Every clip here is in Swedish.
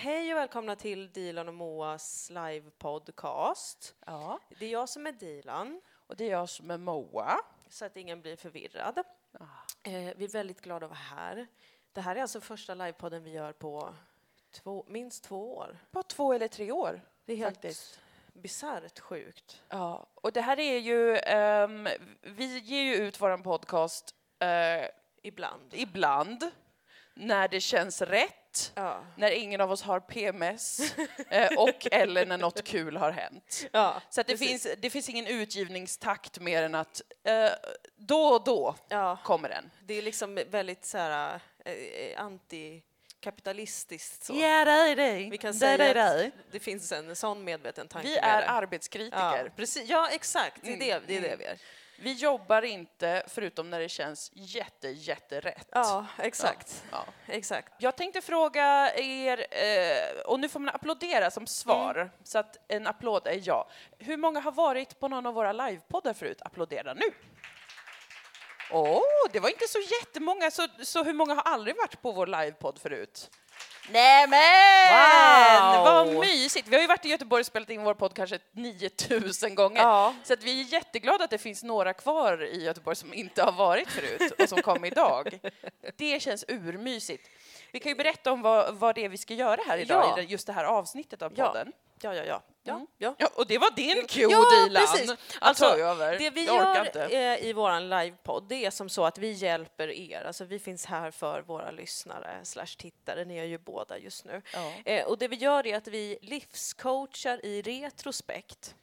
Hej och välkomna till Dilan och Moas live-podcast. Ja, Det är jag som är Dilan, och det är jag som är Moa. så att ingen blir förvirrad. Ah. Eh, vi är väldigt glada att vara här. Det här är alltså första livepodden vi gör på två, minst två år. På två eller tre år. Det är helt Faktiskt. bisarrt sjukt. Ja, och det här är ju, ehm, vi ger ju ut vår podcast eh, Ibland. ibland när det känns rätt, Ja. när ingen av oss har PMS eh, och eller när något kul har hänt. Ja, Så att det, precis. finns, det finns ingen utgivningstakt mer än att eh, då och då Ja, kommer den. det är liksom väldigt så här eh, antikapitalistiskt så. Ja, det är det. Vi kan Det säga är att det. det finns en sån medveten tanke Vi är det. arbetskritiker. Ja, precis. Ja, exakt. Det är det, det, är det Mm. vi är. Vi jobbar inte förutom när det känns jätte, jätterätt. Ja, exakt. Ja. Exakt. Jag tänkte fråga er, eh, och nu får man applådera som svar, Mm. så att en applåd är ja. Hur många har varit på någon av våra livepoddar förut? Applådera nu! Åh, det var inte så jättemånga, så, så hur många har aldrig varit på vår livepodd förut? Nämen! Wow! Vad mysigt! Vi har ju varit i Göteborg och spelat in vår podd kanske 9000 gånger. Ja. Så att vi är jätteglada att det finns några kvar i Göteborg som inte har varit förut och som kom idag. Det känns urmysigt. Vi kan ju berätta om vad, vad det är vi ska göra här idag Ja. i just det här avsnittet av podden. Ja, ja, ja. ja, Mm. ja. Ja, och det var din cue, Ja, Dilan. precis. Alltså, över. Det vi gör inte. eh, i vår livepodd, det är som så att vi hjälper er. Alltså vi finns här för våra lyssnare slash tittare. Ni är ju båda just nu. Ja. Eh, och det vi gör är att vi livscoachar i retrospekt.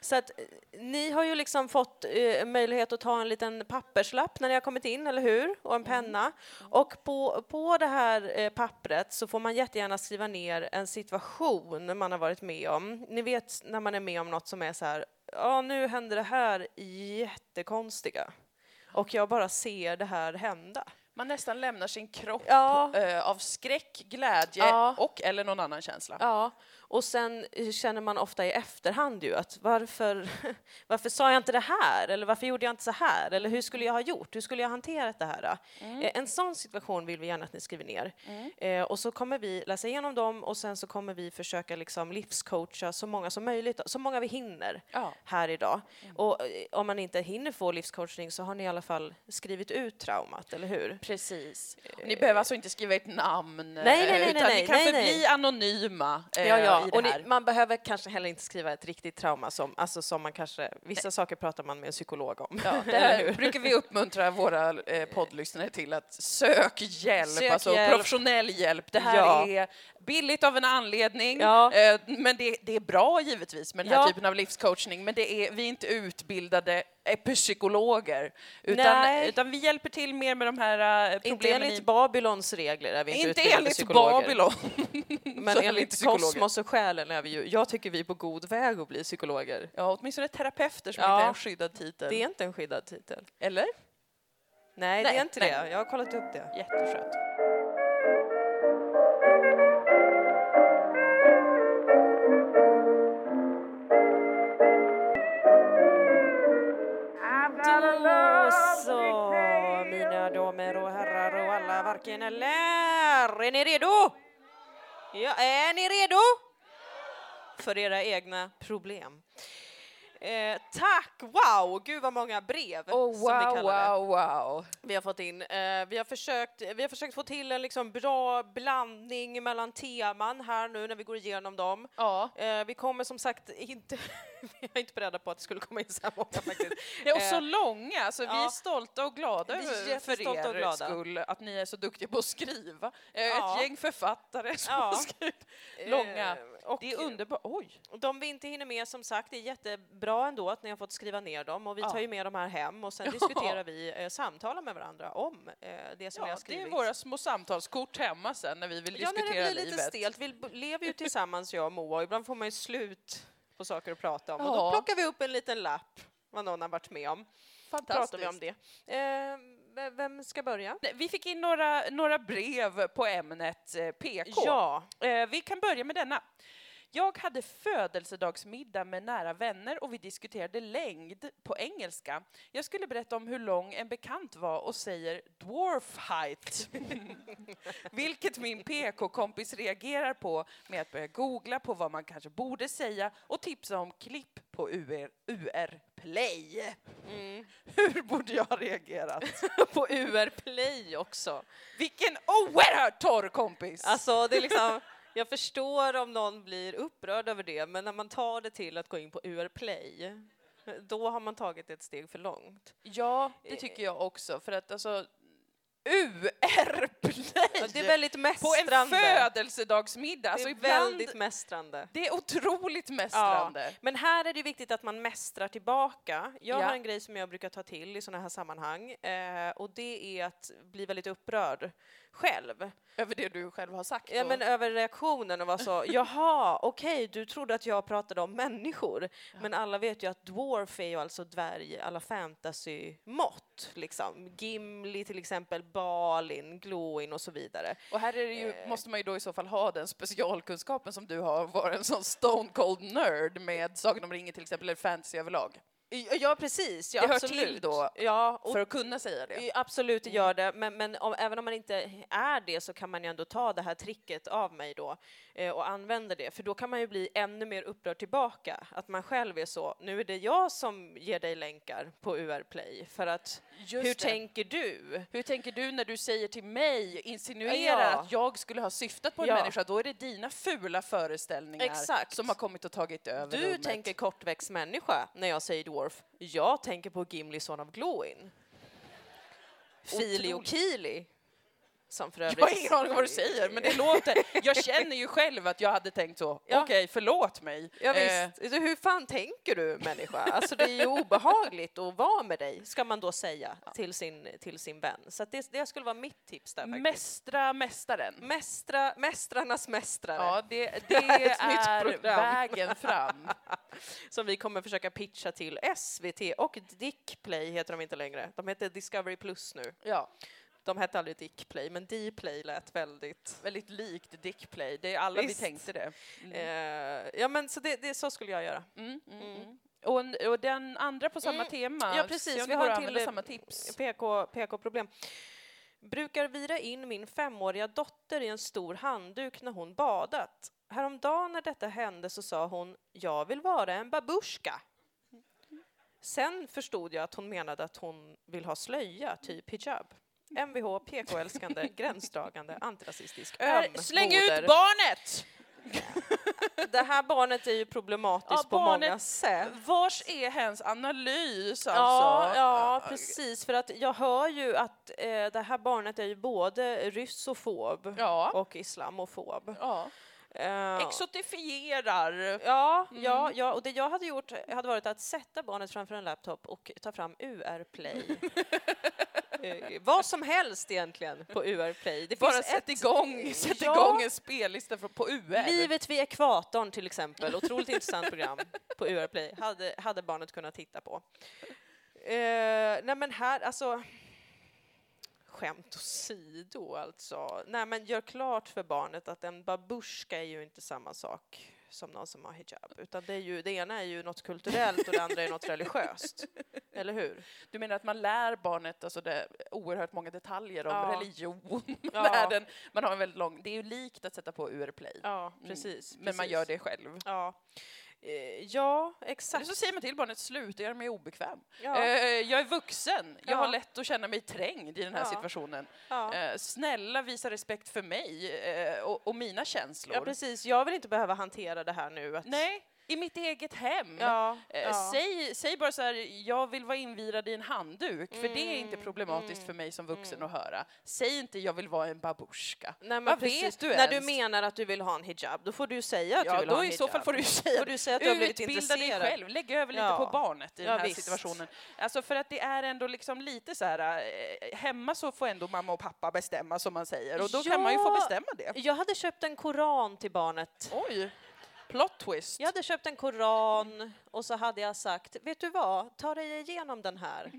Så att eh, ni har ju liksom fått eh, möjlighet att ta en liten papperslapp när ni har kommit in, eller hur? Och en penna. Och på, på det här eh, pappret så får man jättegärna skriva ner en situation man har varit med om. Ni vet när man är med om något som är så här, ja nu händer det här jättekonstiga. Och jag bara ser det här hända. Man nästan lämnar sin kropp Ja. eh, av skräck, glädje Ja. och eller någon annan känsla. Ja, och sen eh, känner man ofta i efterhand ju att varför, varför sa jag inte det här? Eller varför gjorde jag inte så här? Eller hur skulle jag ha gjort? Hur skulle jag ha hanterat det här? Eh, En sån situation vill vi gärna att ni skriver ner. Eh, och så kommer vi läsa igenom dem och sen så kommer vi försöka liksom livscoacha så många som möjligt, så många vi hinner Ja. här idag. Och eh, om man inte hinner få livscoachning så har ni i alla fall skrivit ut traumat, eller hur? Precis. Och Ni behöver alltså inte skriva ert namn, nej, nej, nej, utan nej, ni kan nej, förbli nej. anonyma Ja, ja. I det här. ni, man behöver kanske heller inte skriva ett riktigt trauma som, alltså som man kanske, vissa saker pratar man med en psykolog om. Ja, här brukar vi uppmuntra våra eh, poddlyssnare till att sök hjälp, Sök alltså hjälp. professionell hjälp. Det här Ja. är billigt av en anledning, Ja. eh, men det, det är bra givetvis med den här typen av livscoachning, men det är, vi är inte utbildade psykologer, utan, Nej. utan vi hjälper till mer med de här eh, Inte problemen enligt i... Babylons regler är vi inte, Inte enligt psykologer. Babylon. Men är enligt inte kosmos och själen är vi ju, jag tycker vi är på god väg att bli psykologer. Ja, åtminstone terapeuter som Ja. inte är en skyddad titel. Det är inte en skyddad titel. Eller? Nej, det Nej, är inte nej. det. Jag har kollat upp det. Jätteskönt. Varken eller. Är ni redo? Ja, är ni redo? För era egna problem. Eh, tack! Wow! Gud vad många brev Oh, som vi wow, kallar det. wow, wow. vi har fått in. Eh, vi, har försökt, vi har försökt få till en liksom bra blandning mellan teman här nu när vi går igenom dem. Ja. Eh, vi kommer som sagt inte, vi är inte beredda på att det skulle komma in så här många faktiskt. Det är också Eh, långa, så vi ja. är stolta och glada Vi är över- för jättestolta och er glada. skull att ni är så duktiga på att skriva. Eh, Ja. Ett gäng författare som Ja. har skrivit långa. Och Det är underbart. Oj! de vi inte hinner med som sagt, det är jättebra ändå att ni har fått skriva ner dem och vi tar ju med de här hem och sen diskuterar vi, eh, samtalar med varandra om eh, det som vi har det skrivit. är våra små samtalskort hemma sen när vi vill Ja, när diskutera det blir lite livet. stelt. Vi lever ju tillsammans jag och Moa och ibland får man ju slut på saker att prata om och då plockar vi upp en liten lapp vad någon har varit med om. Pratar vi om det. Eh, vem ska börja? Vi fick in några, några brev på ämnet eh, PK. Ja. Eh, vi kan börja med denna. Jag hade födelsedagsmiddag med nära vänner och vi diskuterade längd på engelska. Jag skulle berätta om hur lång en bekant var och säger dwarf height. Vilket min PK-kompis reagerar på med att börja googla på vad man kanske borde säga och tipsa om klipp på UR, UR Play. Hur borde jag ha reagerat? På UR Play också. Vilken oerhört torr kompis! Alltså, det är liksom, jag förstår om någon blir upprörd över det, men när man tar det till att gå in på UR Play, då har man tagit ett steg för långt. Ja, det tycker jag också. För att alltså, UR-play! Ja, det är väldigt på en mästrande. födelsedagsmiddag. det är väldigt mästrande. det är otroligt Ja, mästrande. men här är det viktigt att man mästrar tillbaka. Jag Ja. har en grej som jag brukar ta till i sådana här sammanhang eh, och det är att bli väldigt upprörd själv. Över det du själv har sagt. Ja, och- men över reaktionen och vara så, jaha, okej, du trodde att jag pratade om människor. Men alla vet ju att dwarf är ju alltså dvärg alla fantasy-mått. Liksom. Gimli till exempel, Balin, Glowin och så vidare. och här är ju, Eh. måste man ju då i så fall ha den specialkunskapen som du har, vara en sån stone cold nerd med Sagan om ringen till exempel, eller fantasy överlag. Ja, precis. Ja, Det hör absolut. till då, Ja, och För att kunna säga det. Absolut, det gör det. Men, men om, även om man inte är det så kan man ju ändå ta det här tricket av mig då eh, och använda det. För då kan man ju bli ännu mer upprörd tillbaka. Att man själv är så, nu är det jag som ger dig länkar på UR Play. För att, Just hur det. tänker du? Hur tänker du när du säger till mig, insinuerar Ja. att jag skulle ha syftat på en Ja. människa, då är det dina fula föreställningar Exakt. som har kommit och tagit över Du rummet. tänker kortväxt människa när jag säger dwarf. Jag tänker på Gimli, son of Glowin. Fili och. Kili. Som för övrigt... Jag har ingen aning om vad du säger, men det låter... Jag känner ju själv att jag hade tänkt så. Ja. Okej, förlåt mig. Ja, Eh, visst. Så Hur fan tänker du människa? Alltså det är ju obehagligt att vara med dig, ska man då säga till sin, till sin vän. Så det, det skulle vara mitt tips där faktiskt. mästra mästaren. Mästra, mästrarnas mästrare, Ja, det, det är vägen fram. som vi kommer försöka pitcha till SVT och Dickplay heter de inte längre. De heter Discovery Plus nu. Ja, De hette aldrig Dickplay, men Dplay lät väldigt... väldigt likt Dickplay. Det är alla Visst. vi tänkte det. Mm. Eh, ja, men så det, det, så skulle jag göra. Mm, mm, mm. Och, en- och den andra på samma Mm. tema, Ja, precis. Vi har en till, samma tips. PK, PK-problem. Brukar vira in min femåriga dotter i en stor handduk när hon badat. Häromdagen när detta hände så sa hon jag vill vara en babushka. Sen förstod jag att hon menade att hon vill ha slöja, typ hijab. Mvh, PK-älskande, gränsdragande, antirasistisk, öm, Släng moder. ut barnet! Det här barnet är ju problematiskt Ja, på många sätt. Vars är hens analys alltså? Ja, ja, precis. För att jag hör ju att eh, det här barnet är ju både ryssofob Ja. och islamofob. ja. Eh, Exotifierar. Ja, Mm. ja, ja, och det jag hade gjort hade varit att sätta barnet framför en laptop och ta fram UR-play. eh, vad som helst egentligen på UR-play. Det Bara sätt ett- igång, sätt Ja. igång en spellista på UR. Livet vid ekvatorn till exempel, otroligt intressant program på UR-play, hade, hade barnet kunnat titta på. Eh, nej men här, alltså... Skämt åsido alltså. Nej men gör klart för barnet att en babushka är ju inte samma sak som någon som har hijab. Utan det, är ju, det ena är ju något kulturellt och det andra är något religiöst. Eller hur? Du menar att man lär barnet alltså det, oerhört många detaljer om Ja. religion, Ja. världen. Man har en väldigt lång... Det är ju likt att sätta på UR-play. Ja, Mm. precis. Men man precis. gör det själv. Ja, eh, ja Eller exakt. så säger man till barnet, sluta göra mig obekväm. Ja. Eh, jag är vuxen, jag Ja. har lätt att känna mig trängd i den här Ja. situationen. Eh, snälla visa respekt för mig och, och mina känslor. Ja, precis. Jag vill inte behöva hantera det här nu. Att... Nej, i mitt eget hem. Ja, Eh, ja. Säg, säg bara så här, jag vill vara invirad i en handduk, för det är inte Mm, problematiskt mm, för mig som vuxen att höra. Säg inte, jag vill vara en babushka. Nej, Vad precis. vet du När du ens? menar att du vill ha en hijab, då får du säga att du Ja, vill då ha en i hijab. så fall får du säga får du säga att du har blivit Utbilda dig intresserad. själv, lägg över lite Ja. på barnet i den här visst. situationen. Alltså för att det är ändå liksom lite så här, eh, hemma så får ändå mamma och pappa bestämma som man säger och då kan man ju få bestämma det. Jag hade köpt en koran till barnet. Oj, plot twist. Jag hade köpt en koran och så hade jag sagt, vet du vad, ta dig igenom den här.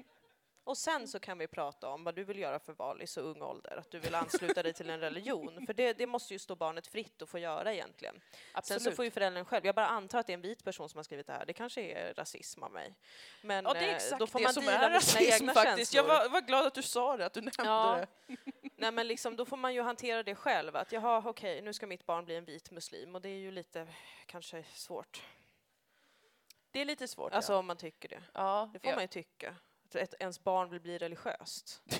Och sen så kan vi prata om vad du vill göra för val i så ung ålder, att du vill ansluta dig till en religion. För det, det måste ju stå barnet fritt att få göra egentligen. Absolut. Sen så får ju föräldern själv, jag bara antar att det är en vit person som har skrivit det här, det kanske är rasism av mig. Men Ja, det är eh, exakt då får det man som deala är rasism faktiskt. Jag känslor. var, var glad att du sa det, att du nämnde Ja. det. Nej men liksom, då får man ju hantera det själv, att jaha okej, nu ska mitt barn bli en vit muslim och det är ju lite kanske svårt. Det är lite svårt. Alltså ja. om man tycker det. ja. Det får ja. man ju tycka. Att ett, ens barn vill bli religiöst.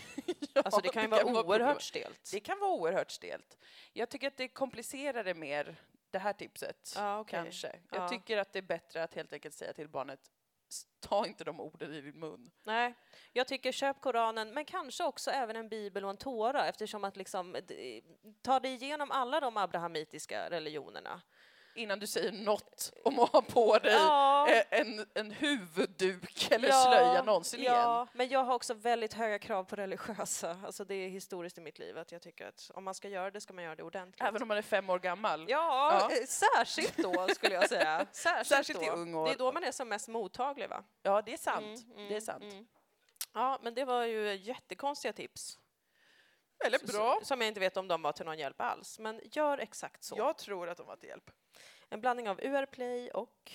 Ja, Alltså det kan ju vara problem- oerhört stelt. Det kan vara oerhört stelt. Jag tycker att det komplicerar det mer, det här tipset. Ja, okej. Kanske. Jag Ja. tycker att det är bättre att helt enkelt säga till barnet, "S- ta inte de orden i din mun. Nej, jag tycker köp Koranen, men kanske också även en bibel och en Tora eftersom att liksom ta dig igenom alla de abrahamitiska religionerna. Innan du säger något om att ha på dig Ja. eh, en, en huvudduk eller Ja, slöja någonsin igen. Ja, men jag har också väldigt höga krav på religiösa. Alltså det är historiskt i mitt liv att jag tycker att om man ska göra det ska man göra det ordentligt. Även om man är fem år gammal. Ja, Ja. eh, särskilt då skulle jag säga. Särskilt, Särskilt i ung år. Det är då man är som mest mottaglig va? Ja, det är sant. Mm, det är sant. mm. Ja, men det var ju jättekonstiga tips. Eller bra. Som jag inte vet om de var till någon hjälp alls. Men gör exakt så. Jag tror att de var till hjälp. En blandning av UR-play och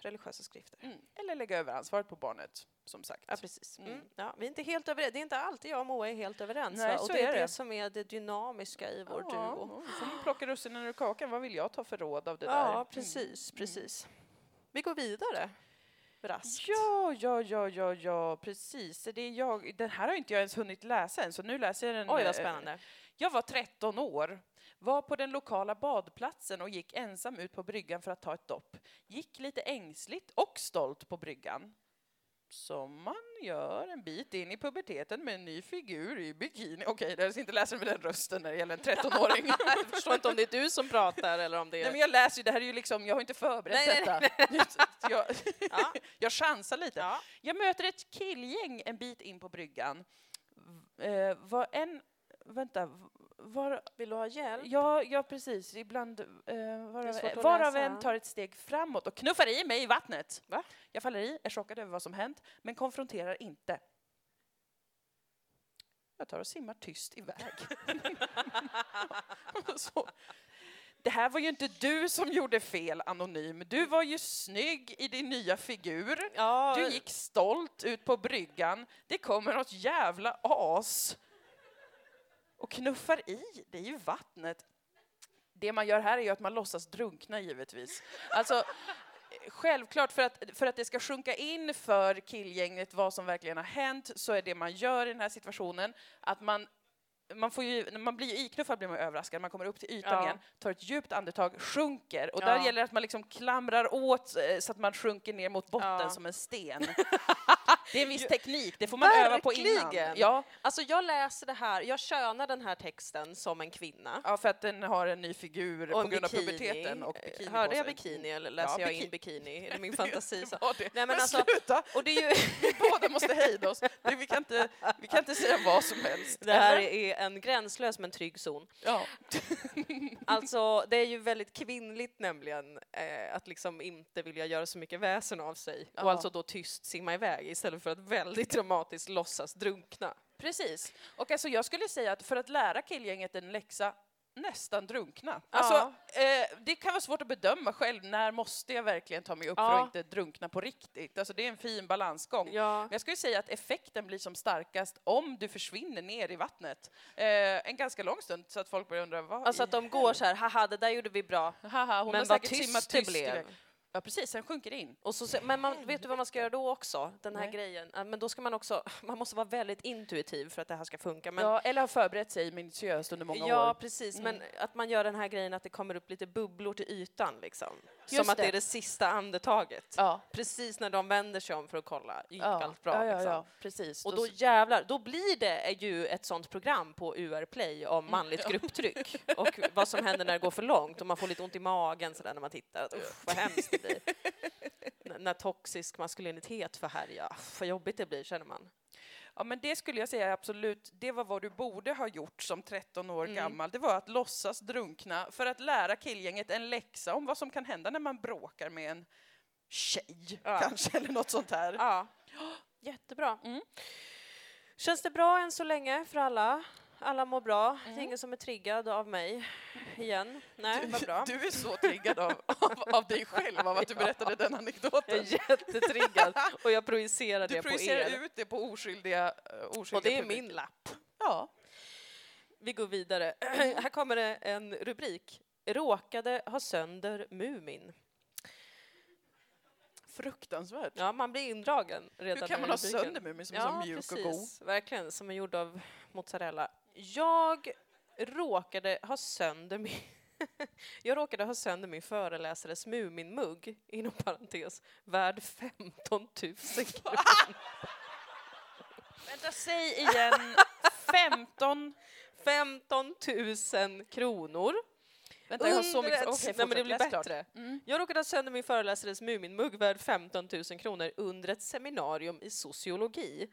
religiösa skrifter. Mm. Eller lägga över ansvaret på barnet, som sagt. Ja, precis. Mm. Mm. Ja, vi är inte helt överens. Det är inte alltid jag och Moa är helt överens. Nej? Och det är det. det. som är det dynamiska i vår duo. Ja, då får plocka russinen ur kakan. Vad vill jag ta för råd av det där? Ja, Mm. precis, precis. Vi går vidare. Raskt. Ja, ja, ja, ja, ja, precis. Det är jag. Den här har inte jag ens hunnit läsa än, så nu läser jag den. Oj, eh, vad spännande. Jag var 13 år, var på den lokala badplatsen och gick ensam ut på bryggan för att ta ett dopp. Gick lite ängsligt och stolt på bryggan. Som man gör en bit in i puberteten med en ny figur i bikini. Okej, jag ska inte läsa med den rösten när det gäller en 13-åring. Jag förstår inte om det är du som pratar eller om det Nej, är... men jag läser ju, det här är ju liksom, jag har inte förberett Nej, nej, detta. Jag, Ja. jag chansar lite. Ja. Jag möter ett killgäng en bit in på bryggan. Eh, var en... Vänta. Var, Vill du ha hjälp? ja, ja, precis. Ibland... Eh, varav, varav en tar ett steg framåt och knuffar i mig i vattnet. Va? Jag faller i, är chockad över vad som hänt, men konfronterar inte. Jag tar och simmar tyst iväg. Så. Det här var ju inte du som gjorde fel, Anonym. Du var ju snygg i din nya figur. Ja, Du gick stolt ut på bryggan. Det kommer något jävla as och knuffar i dig i vattnet. Det man gör här är ju att man låtsas drunkna givetvis. Alltså, självklart för att, för att det ska sjunka in för killgänget vad som verkligen har hänt så är det man gör i den här situationen att man man, får ju, när man blir ju iknuffad blir man överraskad, man kommer upp till ytan Ja. igen, tar ett djupt andetag, sjunker och Ja. där gäller det att man liksom klamrar åt eh, så att man sjunker ner mot botten Ja. som en sten. Det är en viss teknik, det får man öva på innan. Verkligen. Ja, Alltså jag läser det här, jag könar den här texten som en kvinna. ja, för att den har en ny figur Och på grund av bikini. puberteten och Eh, bikini Hörde jag bikini eller läser Ja, jag in biki- bikini? Är det min fantasi? Det det. Nej, men men alltså- sluta! Och det är ju, Vi båda måste hejda oss. Det, vi, kan inte, vi kan inte säga vad som helst. det här är en gränslös men trygg zon. Ja. Alltså det är ju väldigt kvinnligt nämligen eh, att liksom inte vilja göra så mycket väsen av sig Ja. och alltså då tyst simma iväg istället för att väldigt dramatiskt låtsas drunkna. Precis. Och alltså jag skulle säga att för att lära killgänget en läxa nästan drunkna. Ja. Alltså, eh, det kan vara svårt att bedöma själv. När måste jag verkligen ta mig upp för Ja. att inte drunkna på riktigt? Alltså, det är en fin balansgång. Ja. Men jag skulle säga att effekten blir som starkast om du försvinner ner i vattnet eh, en ganska lång stund så att folk börjar undra vad Alltså att de går så här, haha det där gjorde vi bra. Haha, hon Men har vad tyst simmat det blev. Ja precis, sen sjunker det in. Och så, men man, vet du vad man ska göra då också? Den här Nej. grejen. Ja, Men då ska man också, man måste vara väldigt intuitiv för att det här ska funka. Men, ja, eller har förberett sig minutiöst under många ja, år. precis. Mm. Men att man gör den här grejen att det kommer upp lite bubblor till ytan liksom. Just Som att det det. är det sista andetaget. Ja. Precis när de vänder sig om för att kolla, gick Ja. allt bra? ja, ja, liksom. ja, precis. Och då jävlar, då blir det ju ett sånt program på UR Play om manligt grupptryck och vad som händer när det går för långt och man får lite ont i magen sådär när man tittar. Usch, vad hemskt N- när toxisk maskulinitet får härja, usch, vad jobbigt det blir känner man. Ja, men det skulle jag säga absolut, det var vad du borde ha gjort som 13 år Mm. gammal. Det var att låtsas drunkna för att lära killgänget en läxa om vad som kan hända när man bråkar med en tjej, Ja. kanske, eller något sånt här. Ja, jättebra. Mm. Känns det bra än så länge för alla? Alla mår bra. Det är Mm. ingen som är triggad av mig igen. Nej, Du, vad bra. du är så triggad av, av, av dig själv, av att du berättade den Jag anekdoten. är jättetriggad och jag projicerar Du det på projicerar er. ut det på oskyldiga, uh, oskyldiga Och det är publik. min lapp. Ja. Vi går vidare. Här kommer det en rubrik. Råkade ha sönder Mumin. Fruktansvärt. Ja, man blir indragen redan Hur kan man ha sönder Mumin som är så mjuk och god? precis. Verkligen, som är gjord av mozzarella. Jag råkade ha sönder min... Jag råkade ha sönder min föreläsares Mumin-mugg, inom parentes, värd 15 000 kronor. Vänta, säg igen. 15... 15 000 kronor. Vänta, jag har så mycket... Okej, men det blir bättre. Mm. Jag råkade ha sönder min föreläsares Mumin-mugg värd 15 000 kronor under ett seminarium i sociologi.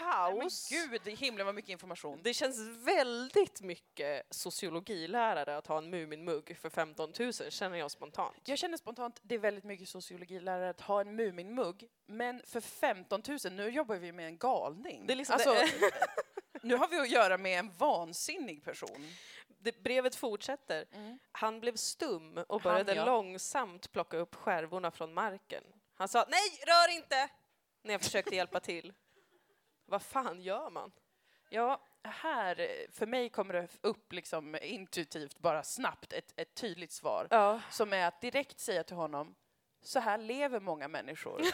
Nej, Paus. Men gud, himlen vad mycket information. Det känns väldigt mycket sociologilärare att ha en Mumin-mugg för 15 000, känner jag spontant. Jag känner spontant, det är väldigt mycket sociologilärare att ha en Mumin-mugg, men för 15 000, nu jobbar vi med en galning. Det är liksom alltså, det- nu har vi att göra med en vansinnig person. Det, brevet fortsätter. Han blev stum och Han, började ja. långsamt plocka upp skärvorna från marken. Han sa nej, rör inte! När jag försökte hjälpa till. Vad fan gör man? Ja, här, för mig kommer det upp liksom intuitivt, bara snabbt, ett, ett tydligt svar. Ja. Som är att direkt säga till honom, så här lever många människor.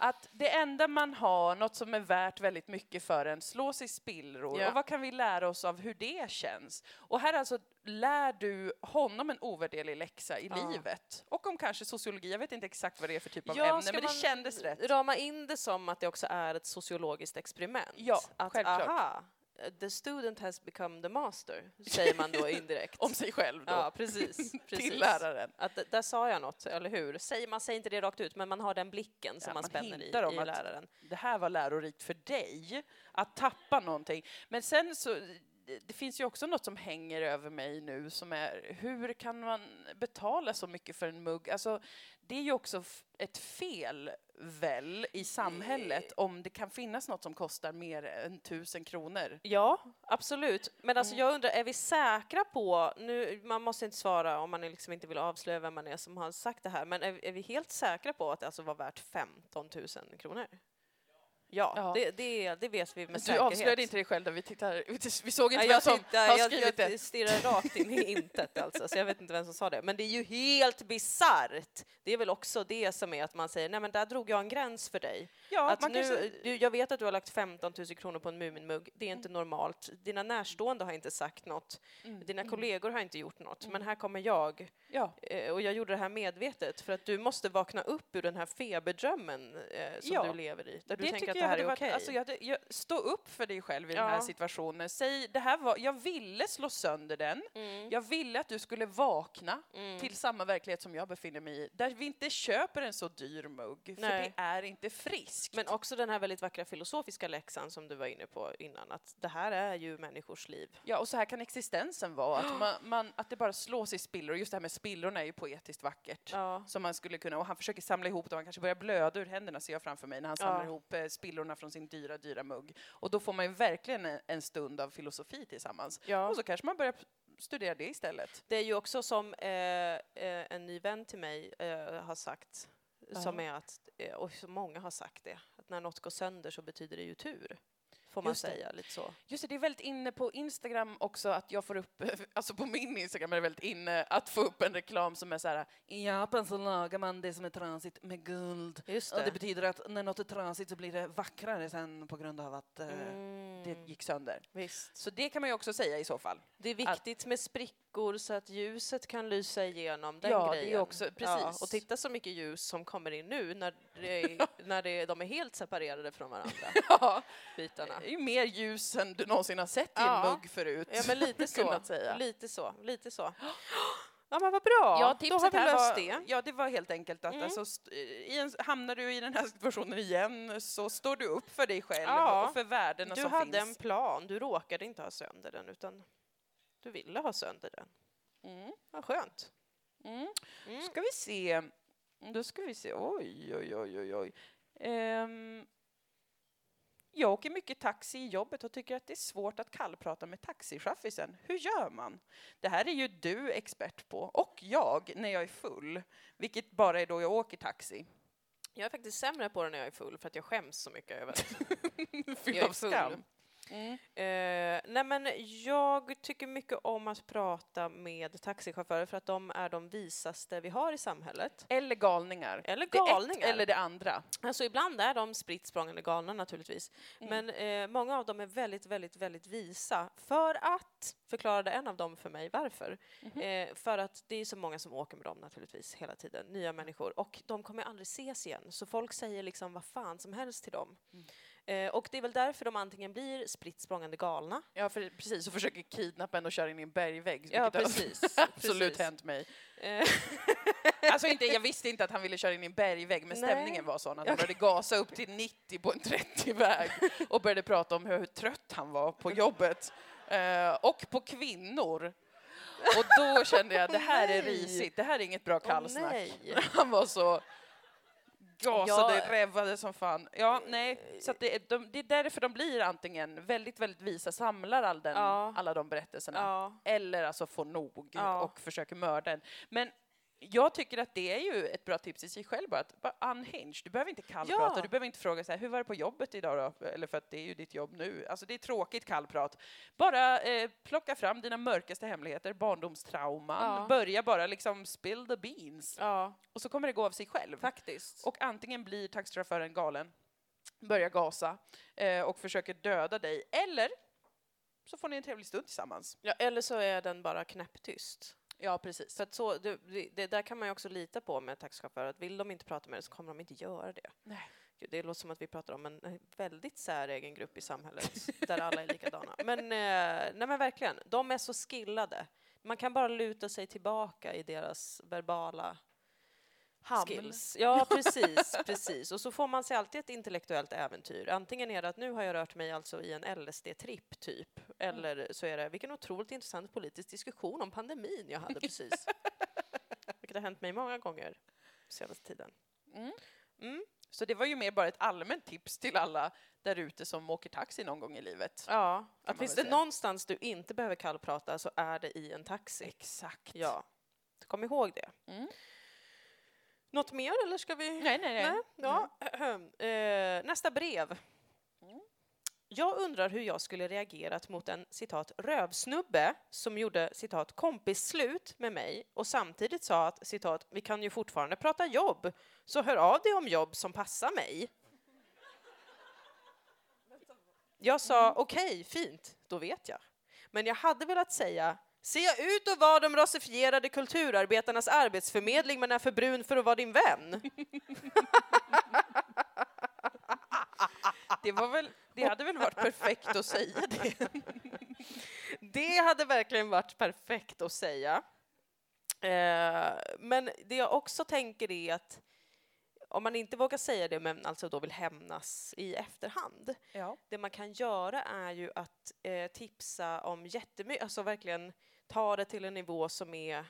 Att det enda man har, något som är värt väldigt mycket för en, slås i spillror. Ja. Och vad kan vi lära oss av hur det känns? Och här alltså lär du honom en ovärderlig läxa i Ja. livet. Och om kanske sociologi, jag vet inte exakt vad det är för typ av Ja, ämne, men det kändes rätt. Rama in det som att det också är ett sociologiskt experiment. Ja, att, självklart. Aha, the student has become the master, säger man då indirekt. Om sig själv då. Ja, precis. precis. Till läraren. Att, där sa jag något, eller hur? Säger, man säger inte det rakt ut, men man har den blicken som Ja, man, man spänner i, i att- läraren. det här var lärorikt för dig, att tappa någonting. Men sen så, det finns ju också något som hänger över mig nu som är, hur kan man betala så mycket för en mugg? Alltså, det är ju också ett fel väl i samhället om det kan finnas något som kostar mer än tusen kronor. Ja, absolut. Men alltså Mm. jag undrar, är vi säkra på, nu, man måste inte svara om man liksom inte vill avslöja vem man är som har sagt det här, men är, är vi helt säkra på att det alltså var värt 15 000 kronor? Ja, Ja. Det, det, det vet vi med du säkerhet. avslöjade inte dig själv där vi tittar, vi såg inte Nej, vem jag, som tittar, har jag, skrivit det. jag stirrar rakt in i intet alltså, så jag vet inte vem som sa det. Men det är ju helt bisarrt. Det är väl också det som är att man säger, nej men där drog jag en gräns för dig. Ja, att man nu, kanske, du, jag vet att du har lagt 15 000 kronor på en Muminmugg, det är inte normalt. Dina närstående har inte sagt något, Mm, dina kollegor har inte gjort något, men här kommer jag. ja. Eh, och jag gjorde det här medvetet för att du måste vakna upp ur den här feberdrömmen eh, som Ja. du lever i, där du det tänker att det här är okej. alltså jag, hade- jag, stå upp för dig själv i den här Ja. situationen. Säg, det här var, jag ville slå sönder den. Mm, Jag ville att du skulle vakna mm. till samma verklighet som jag befinner mig i, där vi inte köper en så dyr mugg, för Nej. det är inte friskt. Men också den här väldigt vackra filosofiska läxan som du var inne på innan, att det här är ju människors liv. Ja, och så här kan existensen vara, att, man, man, att det bara slås i spillror. Just det här med spillrorna är ju poetiskt vackert. Ja. Som man skulle kunna, och han försöker samla ihop dem, han kanske börjar blöda ur händerna ser jag framför mig när han samlar Ja. ihop eh, spillrorna från sin dyra, dyra mugg. Och då får man ju verkligen en, en stund av filosofi tillsammans. Ja. Och så kanske man börjar studera det istället. Det är ju också som eh, eh, en ny vän till mig eh, har sagt, som är att, eh, och så många har sagt det, att när något går sönder så betyder det ju tur. Får man Just det. säga, lite så. Just det, det är väldigt inne på Instagram också att jag får upp, alltså på min Instagram är det väldigt inne att få upp en reklam som är så här, i Japan så lagar man det som är trasigt med guld. Just Och det. det betyder att när något är trasigt så blir det vackrare sen på grund av att eh, Mm, det gick sönder. visst. Så det kan man ju också säga i så fall. Det är viktigt med sprickor så att ljuset kan lysa igenom den Ja, det är grejen. också- Ja, precis. och titta så mycket ljus som kommer in nu när, det, när det, de är helt separerade från varandra, Ja, bitarna. Det är ju mer ljus än du någonsin har sett i en mugg förut. Ja, men lite så. Lite så, lite så. Ja, men vad bra. Ja, Då har vi löst var, det. Ja, det var helt enkelt att Mm. alltså, i en, hamnar du i den här situationen igen så står du upp för dig själv Ja. och för värdena Du som hade en finns. plan, du råkade inte ha sönder den utan du ville ha sönder den. Mm. Vad skönt. Mm. Mm. Ska vi se. Då ska vi se. Oj, oj, oj, oj, oj. Ehm, Jag åker mycket taxi i jobbet och tycker att det är svårt att kallprata med taxichaffisen. Hur gör man? Det här är ju du expert på, och jag när jag är full, vilket bara är då jag åker taxi. Jag är faktiskt sämre på det när jag är full för att jag skäms så mycket över att jag är full. Skam. Eh, nej men jag tycker mycket om att prata med taxichaufförer för att de är de visaste vi har i samhället. Eller galningar. Eller Det är ett galningar. eller det andra. Alltså ibland är de spritt språngande galna naturligtvis. Men eh, många av dem är väldigt, väldigt, väldigt visa. För att, förklarade en av dem för mig varför. Eh, för att det är så många som åker med dem naturligtvis hela tiden, nya människor. Och de kommer aldrig ses igen. Så folk säger liksom vad fan som helst till dem. Eh, och det är väl därför de antingen blir spritt språngande galna. Ja, för, precis. Och försöker kidnappa en och köra in i en bergvägg. Ja, precis. absolut precis. hänt mig. Eh, Alltså inte, jag visste inte att han ville köra in i en bergvägg, men Nej. stämningen var sån att han började gasa upp till 90 på en 30-väg och började prata om hur, hur trött han var på jobbet. Eh, och på kvinnor. Och då kände jag, det här är risigt, det här är inget bra kallsnack. nej. Han var så gasade, Ja. revvade som fan. Ja, nej, så det, är, de, det är därför de blir antingen väldigt, väldigt visa, samlar all den, Ja. alla de berättelserna, Ja. eller alltså får nog och försöker mörda en. Men jag tycker att det är ju ett bra tips i sig själv bara att bara unhinge. Du behöver inte kallprata, Ja. du behöver inte fråga så här, hur var det på jobbet idag då? Eller för att det är ju ditt jobb nu. Alltså det är tråkigt kallprat. Bara eh, plocka fram dina mörkaste hemligheter, barndomstrauman. Ja. Börja bara liksom spill the beans. ja, Och så kommer det gå av sig själv. faktiskt. Och antingen blir taxichauffören galen, börjar gasa eh, och försöker döda dig, eller så får ni en trevlig stund tillsammans. Ja, eller så är den bara knäpptyst. Ja, precis. Att så, det, det, där kan man ju också lita på med taxichaufförer, att vill de inte prata med dig så kommer de inte göra det. Nej. Gud, Det låter som att vi pratar om en en väldigt säregen grupp i samhället, där alla är likadana. Men, eh, nej men verkligen, de är så skillade. Man kan bara luta sig tillbaka i deras verbala Hamn. skills. Ja, precis, precis. Och så får man sig alltid ett intellektuellt äventyr. Antingen är det att nu har jag rört mig alltså i en LSD-tripp, typ. Eller så är det, vilken otroligt intressant politisk diskussion om pandemin jag hade precis. Vilket har hänt mig många gånger senaste tiden. Mm. Mm. Så det var ju mer bara ett allmänt tips till alla där ute som åker taxi någon gång i livet. Ja, att finns det säga. någonstans du inte behöver kallprata så är det i en taxi. Exakt. Ja, kom ihåg det. Mm. Något mer eller ska vi? Nej, nej, nej. Nej, ja. Eh, nästa brev. Mm. Jag undrar hur jag skulle reagerat mot en citat rövsnubbe som gjorde citat kompisslut med mig och samtidigt sa att citat vi kan ju fortfarande prata jobb så hör av dig om jobb som passar mig. Jag sa okej, fint, då vet jag. Men jag hade velat säga Ser jag ut att vara de rasifierade kulturarbetarnas arbetsförmedling men är för brun för att vara din vän? Det, var väl, det hade väl varit perfekt att säga det. Det hade verkligen varit perfekt att säga. Eh, men det jag också tänker är att om man inte vågar säga det men alltså då vill hämnas i efterhand, Ja. det man kan göra är ju att eh, tipsa om jättemycket, alltså verkligen ta det till en nivå som är eh,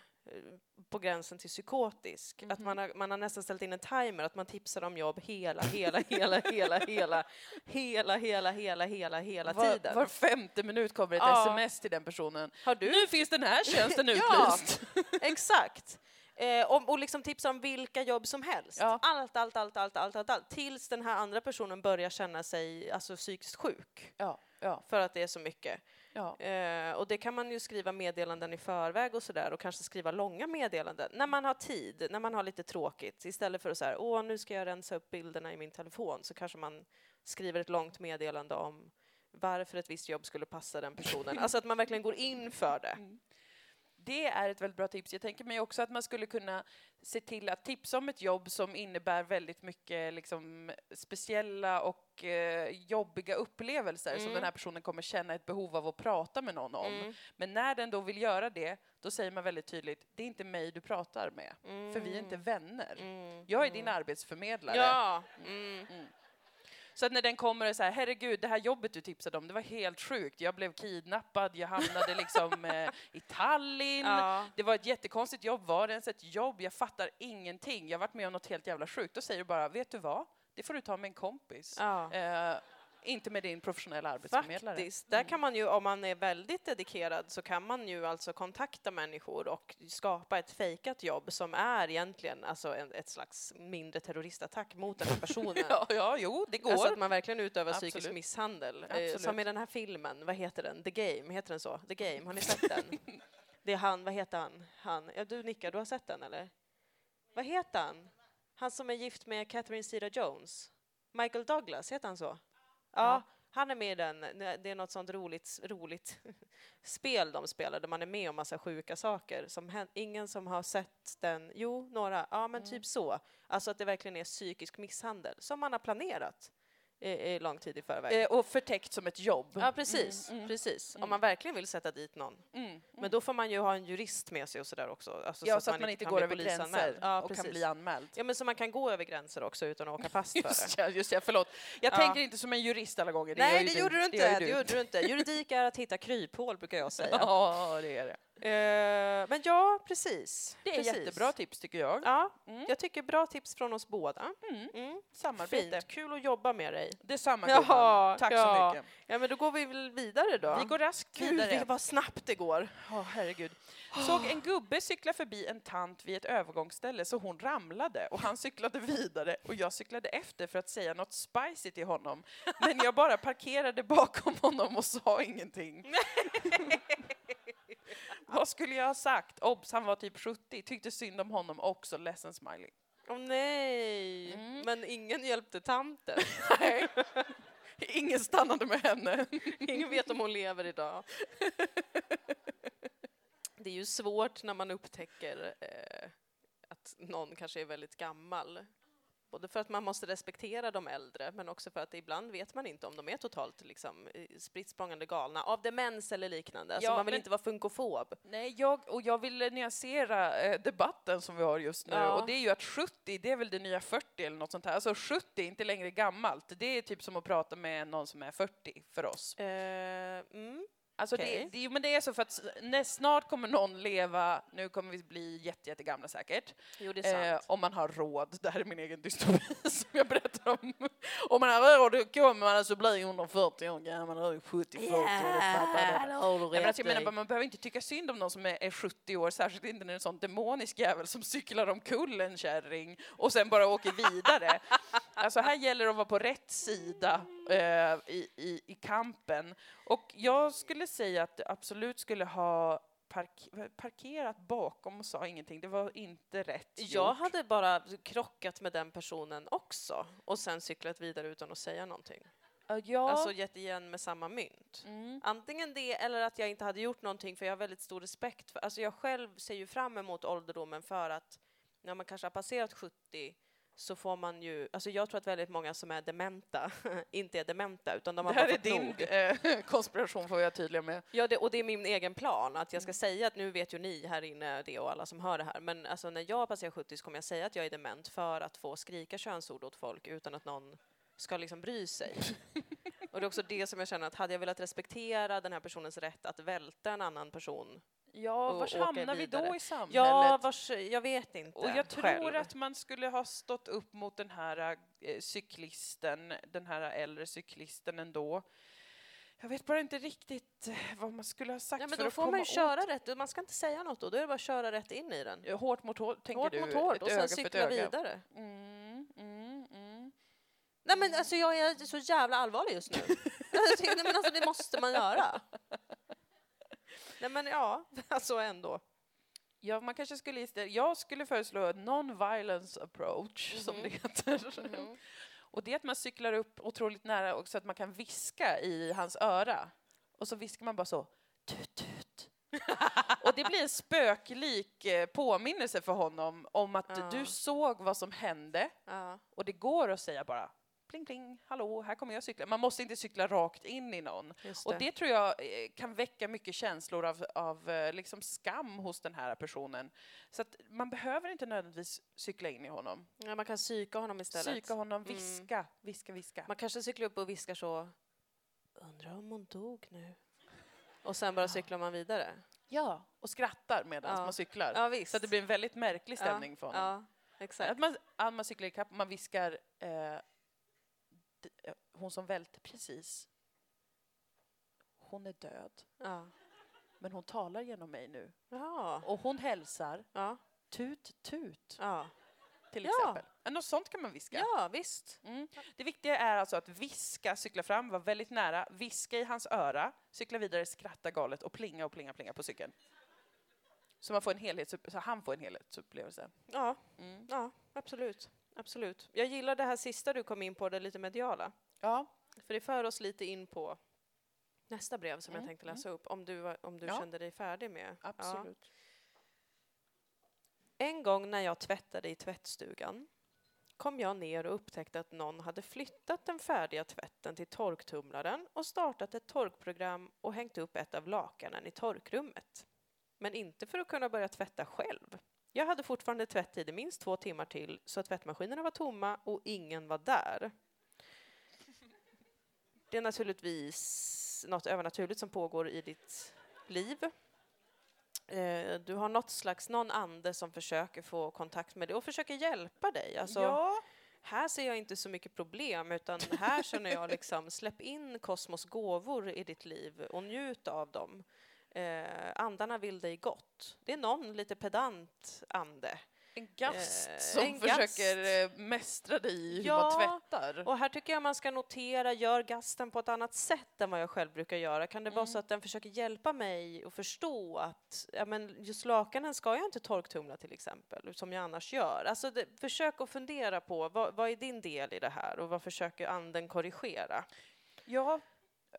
på gränsen till psykotisk. Att man har, man har nästan ställt in en timer, att man tipsar om jobb hela, hela, hela, hela, hela, hela, hela, hela, hela, hela Var, tiden. var femte minut kommer ett Ja. sms till den personen. Har du Nu finns den här tjänsten Ja. utlyst. Exakt. Eh, och, och liksom tipsa om vilka jobb som helst. Ja. Allt, allt, allt, allt, allt, allt, allt. Tills den här andra personen börjar känna sig alltså, psykiskt sjuk. Ja, ja, För att det är så mycket. ja. Eh, och det kan man ju skriva meddelanden i förväg och sådär och kanske skriva långa meddelanden när man har tid, när man har lite tråkigt. Istället för att säga åh nu ska jag rensa upp bilderna i min telefon så kanske man skriver ett långt meddelande om varför ett visst jobb skulle passa den personen. Alltså att man verkligen går in för det. Det är ett väldigt bra tips. Jag tänker mig också att man skulle kunna se till att tipsa om ett jobb som innebär väldigt mycket liksom, speciella och eh, jobbiga upplevelser som Mm. den här personen kommer känna ett behov av att prata med någon om. Mm. Men när den då vill göra det, då säger man väldigt tydligt, det är inte mig du pratar med, för vi är inte vänner. Mm. Jag är din arbetsförmedlare. Ja. Så att när den kommer och säger herregud, det här jobbet du tipsade om, det var helt sjukt. Jag blev kidnappad, jag hamnade liksom eh, i Tallinn. Ja. Det var ett jättekonstigt jobb. Var det ens ett jobb? Jag fattar ingenting. Jag har varit med om något helt jävla sjukt. Då säger du bara, vet du vad? Det får du ta med en kompis. Ja. Eh, Inte med din professionella arbetsförmedlare. Faktiskt. Där kan man ju, om man är väldigt dedikerad, så kan man ju alltså kontakta människor och skapa ett fejkat jobb som är egentligen alltså en, ett slags mindre terroristattack mot den här personen. Ja, ja, jo, det går. Alltså att man verkligen utövar Absolut. psykisk misshandel. Eh, Absolut. som i den här filmen, vad heter den? The Game, heter den så? The Game, har ni sett den? Det är han, vad heter han? han? Ja, du nickar, du har sett den eller? Vad heter han? Han som är gift med Catherine Zeta-Jones? Michael Douglas, heter han så? Ja, han är med i den. Det är något sånt roligt, roligt spel de spelar där man är med om massa sjuka saker. Som ingen som har sett den, jo, några, ja men typ så. Alltså att det verkligen är psykisk misshandel som man har planerat lång tid i förväg. Eh, och förtäckt som ett jobb. Ja, precis. precis. Om man verkligen vill sätta dit någon. Mm. Men då får man ju ha en jurist med sig och sådär också. Alltså Ja, så att man inte kan går över gränser Ja, och kan precis. bli anmäld. Ja, men så man kan gå över gränser också utan att åka fast för det. Just ja, just ja, förlåt. Jag Ja. tänker inte som en jurist alla gånger. Det Nej, det gjorde du inte. ju Det gjorde du inte. Juridik är att hitta kryphål, brukar jag säga. Ja, det är det. Eh, men ja, precis. Det är precis. jättebra tips tycker jag. Ja, Mm. jag tycker bra tips från oss båda. Mm. Mm. Samarbete. Fint, kul att jobba med dig. Detsamma gumman. Tack så ja. mycket. Ja, men då går vi väl vidare då. Vi går raskt Gud, vidare. vad snabbt det går. Åh, herregud. Såg en gubbe cykla förbi en tant vid ett övergångsställe så hon ramlade och han cyklade vidare och jag cyklade efter för att säga något spicy till honom. Men jag bara parkerade bakom honom och sa ingenting. Vad skulle jag ha sagt? Obs, han var typ 70, tyckte synd om honom också, ledsen smiley. Åh nej, Mm. men ingen hjälpte tanten. Nej. Ingen stannade med henne. Ingen vet om hon lever idag. Det är ju svårt när man upptäcker eh, att någon kanske är väldigt gammal. Både för att man måste respektera de äldre, men också för att ibland vet man inte om de är totalt liksom, spritt galna av demens eller liknande. Alltså Ja, man vill men- inte vara funkofob. Nej, jag, och jag vill nyansera eh, debatten som vi har just nu. Ja. Och det är ju att 70, det är väl det nya 40 eller något sånt här. Alltså 70 är inte längre gammalt. Det är typ som att prata med någon som är 40 för oss. Eh, mm. Alltså Okej. det, det, men det är så för att när snart kommer någon leva, nu kommer vi bli jätte, jättegamla säkert, Jo, eh, om man har råd. Det här är min egen dystopi som jag berättar om. om man har råd då kommer man alltså bli 140 år gammal, eller 70, 40 år, det fattar du. det har du Nej, men rätt alltså, jag menar, i. bara, man behöver inte tycka synd om någon som är, är 70 år, särskilt inte när det är en sån demonisk jävel som cyklar omkull en kärring och sen bara åker vidare. Alltså här gäller det att vara på rätt sida eh, i, i, i kampen. Och jag skulle säga att det absolut skulle ha park, parkerat bakom och sa ingenting. Det var inte rätt Jag gjort. hade bara krockat med den personen också och sen cyklat vidare utan att säga någonting. Ja, Alltså gett igen med samma mynt. mm. Antingen det eller att jag inte hade gjort någonting för jag har väldigt stor respekt för, alltså jag själv ser ju fram emot ålderdomen för att när man kanske har passerat 70 så får man ju, alltså jag tror att väldigt många som är dementa inte är dementa utan de har det här är din nog. eh, konspiration får jag vara tydlig med. Ja, det, och det är min egen plan att Mm. jag ska säga att nu vet ju ni här inne det och alla som hör det här, men alltså när jag passerar 70 så kommer jag säga att jag är dement för att få skrika könsord åt folk utan att någon ska liksom bry sig. och det är också det som jag känner att hade jag velat respektera den här personens rätt att välta en annan person, Ja, Och var åka hamnar vi då i samhället? ja, vars, jag vet inte Och jag tror själv. att man skulle ha stått upp mot den här eh, cyklisten, den här äldre cyklisten ändå. Jag vet bara inte riktigt eh, vad man skulle ha sagt ja, men för då att får komma man ju åt- köra rätt, man ska inte säga något då, då är det bara att köra rätt in i den. Hårt mot hårt, tänker Hårt du? mot hårt och sen cykla vidare. Mm, mm, mm. Nej men alltså jag är så jävla allvarlig just nu. Nej, men alltså det måste man göra. Nej men ja, alltså ändå. Ja, man kanske skulle istället, jag skulle föreslå non-violence approach, som Mhm. det heter. Och det är att man cyklar upp otroligt nära och så att man kan viska i hans öra. Och så viskar man bara så, tut tut. och det blir en spöklik eh, påminnelse för honom om att Ja. du såg vad som hände Ja. och det går att säga bara pling pling, hallå, här kommer jag cykla. Man måste inte cykla rakt in i någon. Just Och det tror jag eh, kan väcka mycket känslor av, av eh, liksom skam hos den här personen. Så att man behöver inte nödvändigtvis cykla in i honom. Ja, man kan psyka honom istället. Psyka honom, Mm. viska, viska, viska. Man kanske cyklar upp och viskar så, undrar om hon dog nu? Och sen bara cyklar man vidare. Ja, och skrattar medan Ja. man cyklar. Ja. Så det blir en väldigt märklig stämning för honom. Ja, exakt. Att man, man cyklar ikapp, man viskar eh, hon som välte precis, hon är död. Ja. Men hon talar genom mig nu. Ja. Och hon hälsar Ja. tut tut Ja. till exempel. Ja. Något sånt kan man viska. ja, visst. Mm. Det viktiga är alltså att viska, cykla fram, vara väldigt nära, viska i hans öra, cykla vidare, skratta galet och plinga och plinga plinga på cykeln. Så, man får en helhets, så han får en helhetsupplevelse. Ja, Mm. ja, absolut. Absolut. Jag gillar det här sista du kom in på, det lite mediala. Ja, För det för oss lite in på nästa brev som Mm, jag tänkte läsa upp, om du, om du Ja. kände dig färdig med. Ja. absolut. En gång när jag tvättade i tvättstugan kom jag ner och upptäckte att någon hade flyttat den färdiga tvätten till torktumlaren och startat ett torkprogram och hängt upp ett av lakanen i torkrummet. Men inte för att kunna börja tvätta själv. Jag hade fortfarande tvätttid i minst två timmar till så att tvättmaskinerna var tomma och ingen var där. Det är naturligtvis något övernaturligt som pågår i ditt liv. Eh, Du har något slags, någon ande som försöker få kontakt med dig och försöker hjälpa dig. Alltså, ja, Här ser jag inte så mycket problem, utan här känner jag liksom, släpp in kosmos gåvor i ditt liv och njut av dem. Eh, andarna vill dig gott. Det är någon lite pedant ande. en gast Eh, som en gast. försöker eh, mästra dig i hur Ja, man tvättar. Och här tycker jag man ska notera, gör gasten på ett annat sätt än vad jag själv brukar göra. Kan det vara Mm. så att den försöker hjälpa mig att förstå att ja, men just lakanen ska jag inte torktumla till exempel, som jag annars gör. Alltså det, försök att fundera på vad, vad är din del i det här och vad försöker anden korrigera? Ja,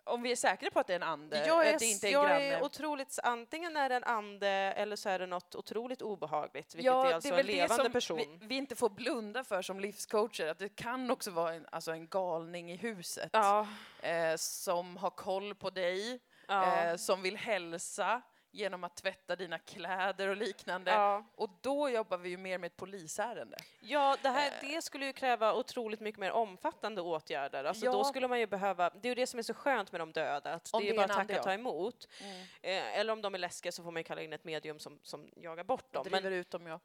om vi är säkra på att det är en ande, jag är, att det inte är en jag granne. är otroligt, antingen är det en ande eller så är det något otroligt obehagligt, vilket Ja, är alltså det är en väl det levande som person. Vi, vi inte får blunda för som livscoacher, att det kan också vara en, alltså en galning i huset Ja, eh, som har koll på dig, ja, eh, som vill hälsa genom att tvätta dina kläder och liknande. ja. Och då jobbar vi ju mer med ett polisärende. Ja, det, här, Eh. det skulle ju kräva otroligt mycket mer omfattande åtgärder. Alltså Ja. Då skulle man ju behöva, det är ju det som är så skönt med de döda, att Om det är bara att tacka ja. ta emot. Eh, eller om de är läskiga så får man ju kalla in ett medium som, som jagar bort dem. Driver Men, ut dem, ja.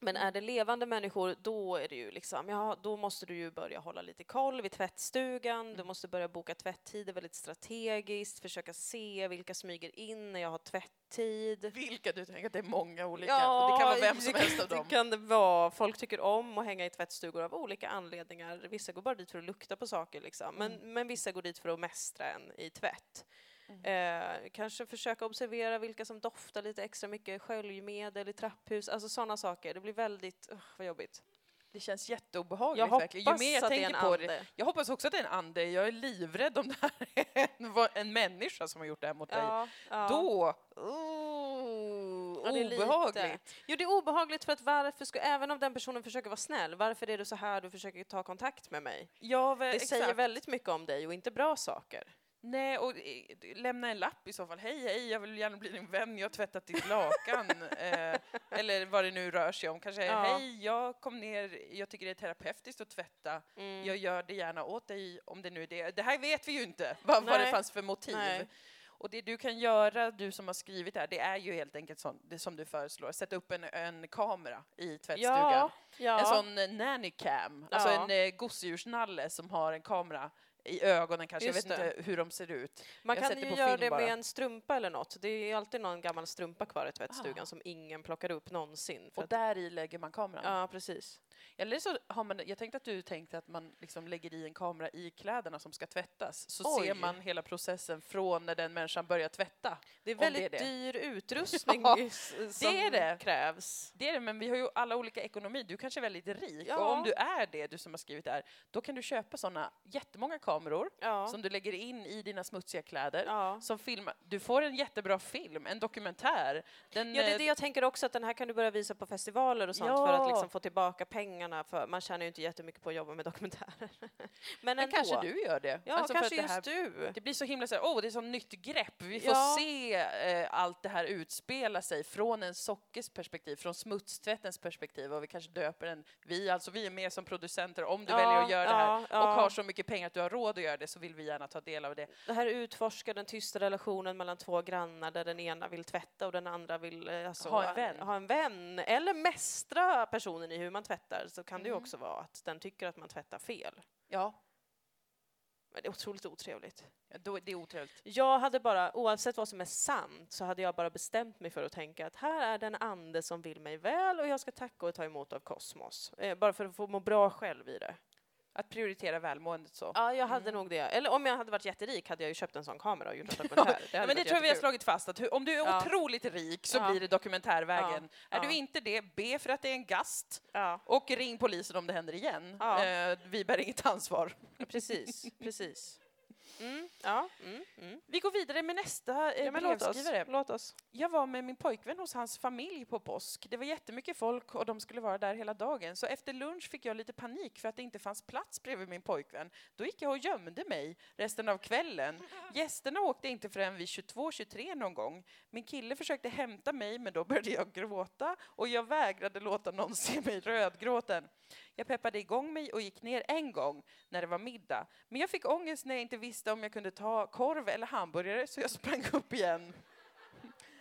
Men är det levande människor, då är det ju liksom, ja, då måste du ju börja hålla lite koll vid tvättstugan, Mm. du måste börja boka tvättider väldigt strategiskt, försöka se vilka smyger in när jag har tvätttid. Vilka du tänker att det är många olika. det kan vara vem som helst av dem. Det kan det vara. Folk tycker om att hänga i tvättstugor av olika anledningar. Vissa går bara dit för att lukta på saker, liksom. men, Mm. men vissa går dit för att mästra en i tvätt. Mm. Eh, kanske försöka observera vilka som doftar lite extra mycket sköljmedel i trapphus, alltså sådana saker. Det blir väldigt, uh, vad jobbigt. Det känns jätteobehagligt Jag hoppas verkligen. Ju mer jag tänker på ande. det. Jag hoppas också att det är en ande. Jag är livrädd om det här är en, människa som har gjort det här mot dig. Ja, ja. Då, oh, Ja, det är lite. obehagligt. Jo, det är obehagligt för att varför ska, även om den personen försöker vara snäll, varför är det så här du försöker ta kontakt med mig? Ja, väl, Det exakt. säger väldigt mycket om dig och inte bra saker. Nej, och eh, lämna en lapp i så fall. Hej, hej, jag vill gärna bli din vän, jag har tvättat ditt lakan. eh, eller vad det nu rör sig om. Kanske, Ja. hej, jag kom ner, jag tycker det är terapeutiskt att tvätta. Mm. Jag gör det gärna åt dig om det nu är det. Det här vet vi ju inte, vad, vad det fanns för motiv. Nej. Och det du kan göra, du som har skrivit det här, det är ju helt enkelt sån, det som du föreslår. Sätta upp en, en kamera i tvättstugan. Ja, ja. En sån eh, nanny cam, alltså en eh, gosedjursnalle som har en kamera i ögonen kanske, Just jag vet det. inte hur de ser ut. Man jag kan ju göra det bara. med en strumpa eller något. Det är alltid någon gammal strumpa kvar i tvättstugan Ah. som ingen plockar upp någonsin. Och att, där i lägger man kameran. ja, precis. Eller så har man, jag tänkte att du tänkte att man liksom lägger i en kamera i kläderna som ska tvättas, så Oj. ser man hela processen från när den människan börjar tvätta. Det är Om det är väldigt det. dyr utrustning Ja, som är det. krävs. Det är det, men vi har ju alla olika ekonomi. Du kanske är väldigt rik Ja. och om du är det, du som har skrivit det här, då kan du köpa sådana jättemånga kameror Ja. som du lägger in i dina smutsiga kläder. Som filmar. Du får en jättebra film, en dokumentär. Den, Ja, det är eh, det jag tänker också, att den här kan du börja visa på festivaler och sånt för att liksom få tillbaka pengarna. För man tjänar ju inte jättemycket på att jobba med dokumentärer. Men, men ändå. kanske du gör det. Ja, Alltså kanske att det här just du. Det blir så himla så här, åh, det är så nytt grepp. Vi får Ja. se eh, allt det här utspela sig från en sockers perspektiv, från smutstvättens perspektiv och vi kanske döper den, vi, alltså vi är med som producenter, om du Ja, väljer att göra det här ja, ja. och har så mycket pengar att du har råd att göra det så vill vi gärna ta del av det. Det här utforskar den tysta relationen mellan två grannar där den ena vill tvätta och den andra vill eh, alltså, Ha en vän. ha en vän. Eller mästra personen i hur man tvättar så kan det ju Mm. också vara att den tycker att man tvättar fel. Ja. Men det är otroligt otrevligt. Ja, då, det är otrevligt. Jag hade bara, oavsett vad som är sant, så hade jag bara bestämt mig för att tänka att här är den ande som vill mig väl och jag ska tacka och ta emot av kosmos. Eh, bara för att få må bra själv i det. Att prioritera välmåendet så. Ja, jag hade nog det. Eller om jag hade varit jätterik hade jag ju köpt en sån kamera och gjort en dokumentär. Det Ja, men det tror jag vi har slagit fast, att om du är Ja. otroligt rik så Ja. blir det dokumentärvägen. Ja. Är Ja. du inte det, be för att det är en gast Ja, och ring polisen om det händer igen. Ja. Eh, vi bär inget ansvar. precis. precis. Mm, ja, mm, mm. Vi går vidare med nästa eh, ja men låt oss. brevskrivare. Låt oss. Jag var med min pojkvän hos hans familj på påsk. Det var jättemycket folk och de skulle vara där hela dagen. Så efter lunch fick jag lite panik för att det inte fanns plats bredvid min pojkvän. Då gick jag och gömde mig resten av kvällen. Gästerna åkte inte förrän vid 22-23 någon gång. Min kille försökte hämta mig men då började jag gråta och jag vägrade låta någon se mig rödgråten. Jag peppade igång mig och gick ner en gång när det var middag. Men jag fick ångest när jag inte visste om jag kunde ta korv eller hamburgare så jag sprang upp igen.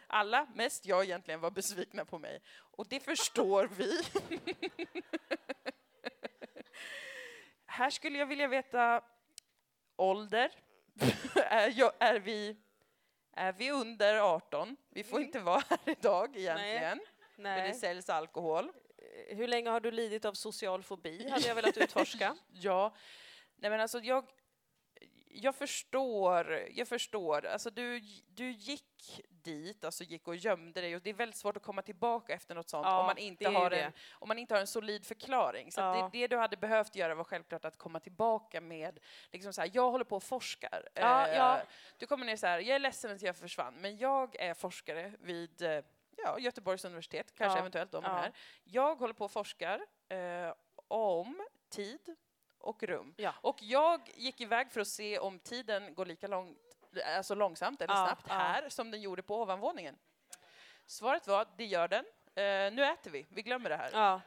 Alla, mest jag egentligen, var besvikna på mig. Och det förstår vi. Här skulle jag vilja veta ålder. är, jag, är, vi, är vi under 18? Vi får inte vara här idag egentligen. Det Nej. säljs alkohol. Hur länge har du lidit av social fobi? Hade jag velat utforska. Ja, nej men alltså jag, jag förstår, jag förstår. Alltså du, du gick dit, alltså gick och gömde dig och det är väldigt svårt att komma tillbaka efter något sånt Ja, om, man inte har det. en, om man inte har en solid förklaring. Så Ja. det, det du hade behövt göra var självklart att komma tillbaka med, liksom så här, jag håller på och forskar. Ja, Eh. Du kommer ner så här, jag är ledsen att jag försvann, men jag är forskare vid eh, ja, Göteborgs universitet, kanske Ja, eventuellt om ja. här. Jag håller på och forskar eh, om tid och rum. Ja. Och jag gick iväg för att se om tiden går lika långt, alltså långsamt eller snabbt här som den gjorde på ovanvåningen. Svaret var, det gör den. Eh, nu äter vi, vi glömmer det här. Ja.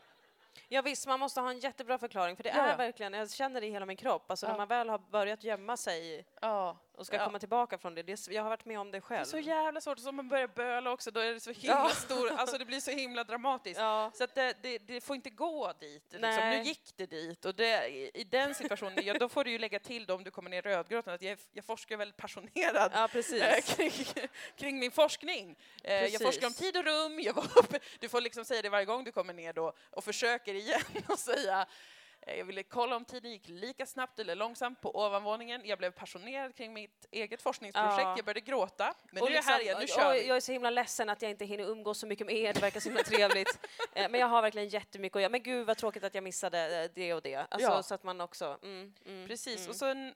Ja visst, man måste ha en jättebra förklaring för det Ja, är verkligen, jag känner det i hela min kropp, alltså Ja. när man väl har börjat gömma sig Ja. Och ska Ja. komma tillbaka från det, det är, jag har varit med om det Det är själv. så jävla svårt, och så om man börjar böla också, då är det så himla Ja. stor, alltså det blir så himla dramatiskt. Ja. Så att det, det, det får inte gå dit. Liksom. Nu gick det dit och det, i, i den situationen, ja, då får du ju lägga till då om du kommer ner rödgråten att jag, jag forskar väldigt passionerad Ja, eh, precis. kring, kring min forskning. Eh, jag Precis. forskar om tid och rum, jag var uppe, du får liksom säga det varje gång du kommer ner då och försöker igen och säga eh, jag ville kolla om tiden gick lika snabbt eller långsamt på ovanvåningen. Jag blev passionerad kring mitt eget forskningsprojekt. Ja. Jag började gråta. Men Och nu är jag här igen, nu kör vi. Jag är så himla ledsen att jag inte hinner umgås så mycket med er, det verkar så himla trevligt. Eh, Men jag har verkligen jättemycket att göra. Men gud vad tråkigt att jag missade eh, det och det. Alltså, Ja. Så att man också... Mm, mm, Precis, mm. och sen mm,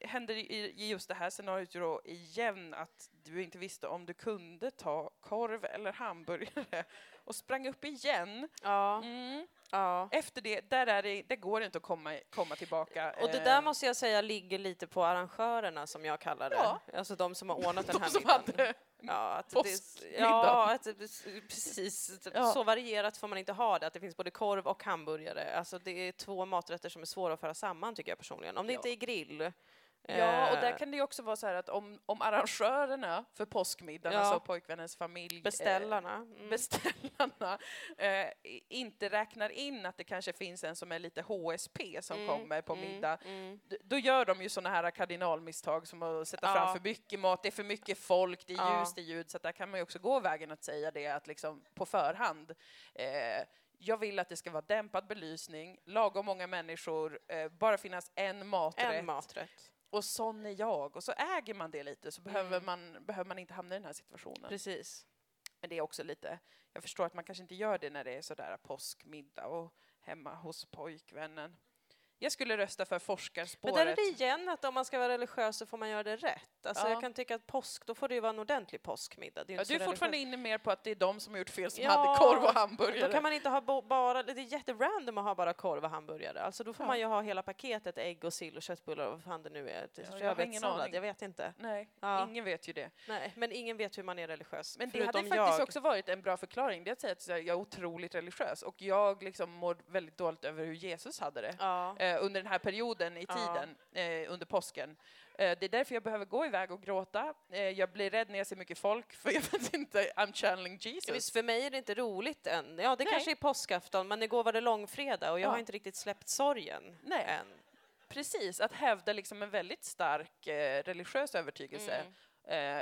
händer i just det här scenariot då igen att du inte visste om du kunde ta korv eller hamburgare och sprang upp igen. Ja, Mm. ja. Efter det, där, är det, där går det inte att komma, komma tillbaka. Och det Eh, där måste jag säga ligger lite på arrangörerna som jag kallar det. Ja. Alltså de som har ordnat den de här som middagen. hade Ja, att det, ja att precis. Ja. Så varierat får man inte ha det, att det finns både korv och hamburgare. Alltså det är två maträtter som är svåra att föra samman tycker jag personligen. Om det Ja. inte är grill. Ja, och där eh, kan det ju också vara så här att om, om arrangörerna för påskmiddagen, Ja. alltså pojkvännens familj, eh, Beställarna. Mm. beställarna eh, inte räknar in att det kanske finns en som är lite HSP som Mm, kommer på mm, middag, mm. då gör de ju såna här kardinalmisstag som att sätta Ja. fram för mycket mat, det är för mycket folk, det är Ja. ljus, det är ljud, så där kan man ju också gå vägen att säga det att liksom på förhand eh, jag vill att det ska vara dämpad belysning, lagom många människor, eh, bara finnas en maträtt. En maträtt. Och sån är jag. Och så äger man det lite så behöver, Mm. man, behöver man inte hamna i den här situationen. Precis. Men det är också lite, jag förstår att man kanske inte gör det när det är sådär påskmiddag och hemma hos pojkvännen. Jag skulle rösta för Men forskarspåret. där är det igen att om man ska vara religiös så får man göra det rätt. Alltså Ja. jag kan tycka att påsk, då får det ju vara en ordentlig påskmiddag. Det är ja, du är fortfarande inne mer på att det är de som har gjort fel som Ja, hade korv och hamburgare. Då kan man inte ha bara, det är jätterandom att ha bara korv och hamburgare. Alltså då får man ju ha hela paketet, ägg och sill och köttbullar och vad fan det nu är. jag har ingen aning. jag vet inte. Nej, ingen vet ju det. Nej, men ingen vet hur man är religiös. Men det hade faktiskt jag. också varit en bra förklaring, det är att säga att jag är otroligt religiös och jag liksom mår väldigt dåligt över hur Jesus hade det. Eh, under den här perioden i tiden, eh, under påsken. Eh, det är därför jag behöver gå iväg och gråta. Eh, jag blir rädd när jag ser mycket folk, för jag vet inte, I'm channeling Jesus. Visst, för mig är det inte roligt än. Ja, det Nej. kanske är påskafton, men igår var det långfredag och jag Ja. har inte riktigt släppt sorgen Nej. än. Precis, att hävda liksom en väldigt stark eh, religiös övertygelse, Mm.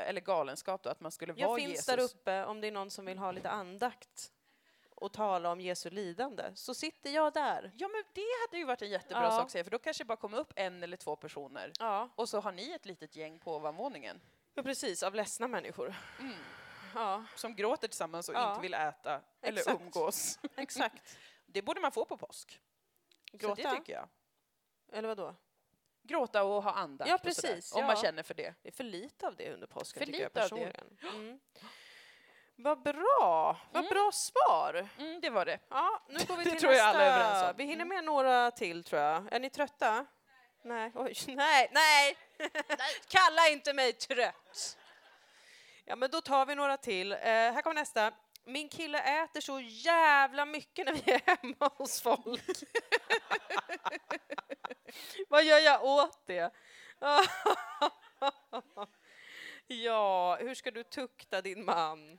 eh, eller galenskap då, att man skulle Jag vara finns Jesus. där uppe om det är någon som vill ha lite andakt och tala om Jesu lidande. Så sitter jag där. Ja, men det hade ju varit en jättebra Ja. sak att säga, för då kanske det bara kommer upp en eller två personer. Ja, Och så har ni ett litet gäng på ovanvåningen ja precis. Av ledsna människor. Ja, som gråter tillsammans och Ja. inte vill äta eller Exakt. umgås. exakt. Det borde man få på påsk. Så Gråta? det tycker jag. Eller vad då? Gråta och ha andakt Ja, och sådär, precis, om man känner för det. Det är för lite av det under påsken För tycker jag lite av det. personligen. Mm. Vad bra! Vad Mm. bra svar! Mm, det var det. Ja, nu går vi Det till tror jag nästa. alla är överens om. Vi hinner med några till tror jag. Är ni trötta? Nej. Oj, nej, nej! Kalla inte mig trött! Ja, men då tar vi några till. Eh, här kommer nästa. Min kille äter så jävla mycket när vi är hemma hos folk. Vad gör jag åt det? ja, hur ska du tukta din man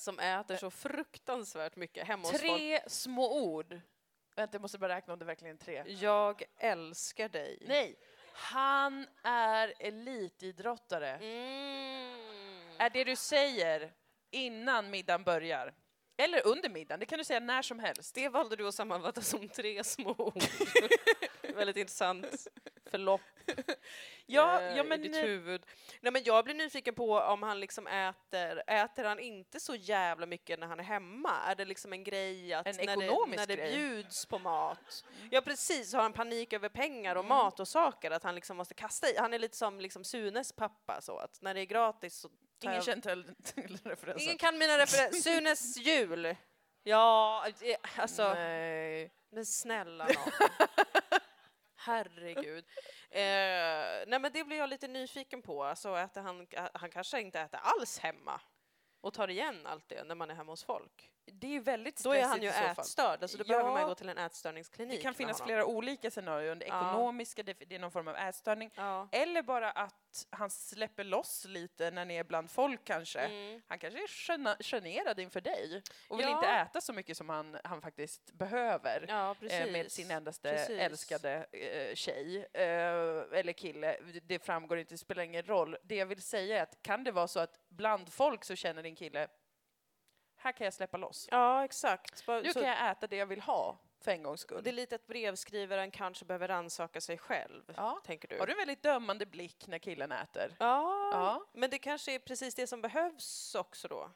som äter så fruktansvärt mycket hemma hos folk? Tre små ord. Vänta, jag måste bara räkna om det verkligen är tre. Jag älskar dig. Nej. Han är elitidrottare. Mm. Är det du säger innan middagen börjar? Eller under middagen, det kan du säga när som helst. Det valde du att sammanfatta som tre små ord. Väldigt intressant förlopp Ja, eh, ja men... i ditt huvud. Nej, men jag blir nyfiken på om han liksom äter, äter han inte så jävla mycket när han är hemma? Är det liksom en grej att En när, det, när det grej? bjuds på mat? Ja precis, har han panik över pengar och Mm. mat och saker att han liksom måste kasta i? Han är lite som liksom Sunes pappa så att när det är gratis så Ingen jag känner till, till referensen. Ingen kan mina referenser. Sunes jul. Ja, eh, alltså. Nej. Men snälla nån. Herregud. Eh, nej men det blir jag lite nyfiken på. Alltså äter han, han kanske inte äter alls hemma och tar igen allt det när man är hemma hos folk. Det är väldigt Då är han ju ätstörd, alltså då Ja. behöver man gå till en ätstörningsklinik. Det kan finnas flera olika scenarion. Det Ja. ekonomiska, det, det är någon form av ätstörning. Ja. Eller bara att han släpper loss lite när ni är bland folk kanske. Mm. Han kanske är gena- generad inför dig och vill Ja. inte äta så mycket som han, han faktiskt behöver. ja, eh, med sin endaste Precis. älskade eh, tjej eh, eller kille. Det framgår inte, det spelar ingen roll. Det jag vill säga är att kan det vara så att bland folk så känner din kille här kan jag släppa loss. Ja, exakt. Bara- Nu så- kan jag äta det jag vill ha för en gångs skull. Det är lite att brevskrivaren kanske behöver rannsaka sig själv, Ja. tänker du? Har du en väldigt dömande blick när killen äter? Ja, Ja. men det kanske är precis det som behövs också då.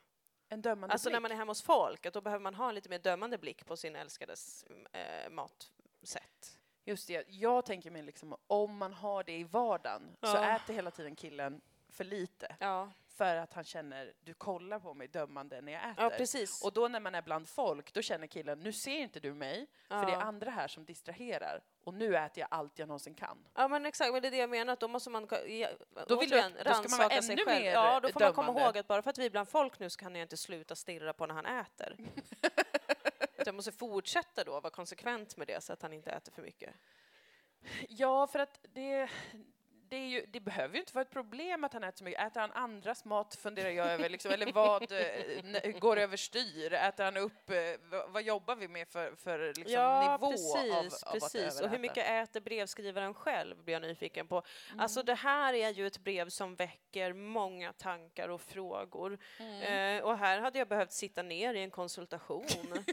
En dömande Alltså blick? när man är hemma hos folk, att då behöver man ha en lite mer dömande blick på sin älskades eh, matsätt. Just det, jag tänker mig liksom om man har det i vardagen så Ja. äter hela tiden killen för lite Ja, för att han känner du kollar på mig dömande när jag äter. ja precis. Och då när man är bland folk, då känner killen nu ser inte du mig för det är Ja. andra här som distraherar och nu äter jag allt jag någonsin kan. Ja men exakt, men det är det jag menar, att då måste man ja, Då vill du återigen, att- då ska man vara ännu själv. mer Ja, då får man komma dömande. ihåg att bara för att vi är bland folk nu så kan jag inte sluta stirra på när han äter. Jag måste fortsätta då vara konsekvent med det så att han inte äter för mycket. Ja, för att det, det, ju, det behöver ju inte vara ett problem att han äter så mycket. Äter han andras mat funderar jag över, liksom, eller vad eh, går överstyr? Äter han upp, eh, vad, jobbar vi med för, för liksom, ja, nivå precis, av, av precis. Och hur mycket äter brevskrivaren själv blir jag nyfiken på. Mm. Alltså det här är ju ett brev som väcker många tankar och frågor. Mm. Eh, och här hade jag behövt sitta ner i en konsultation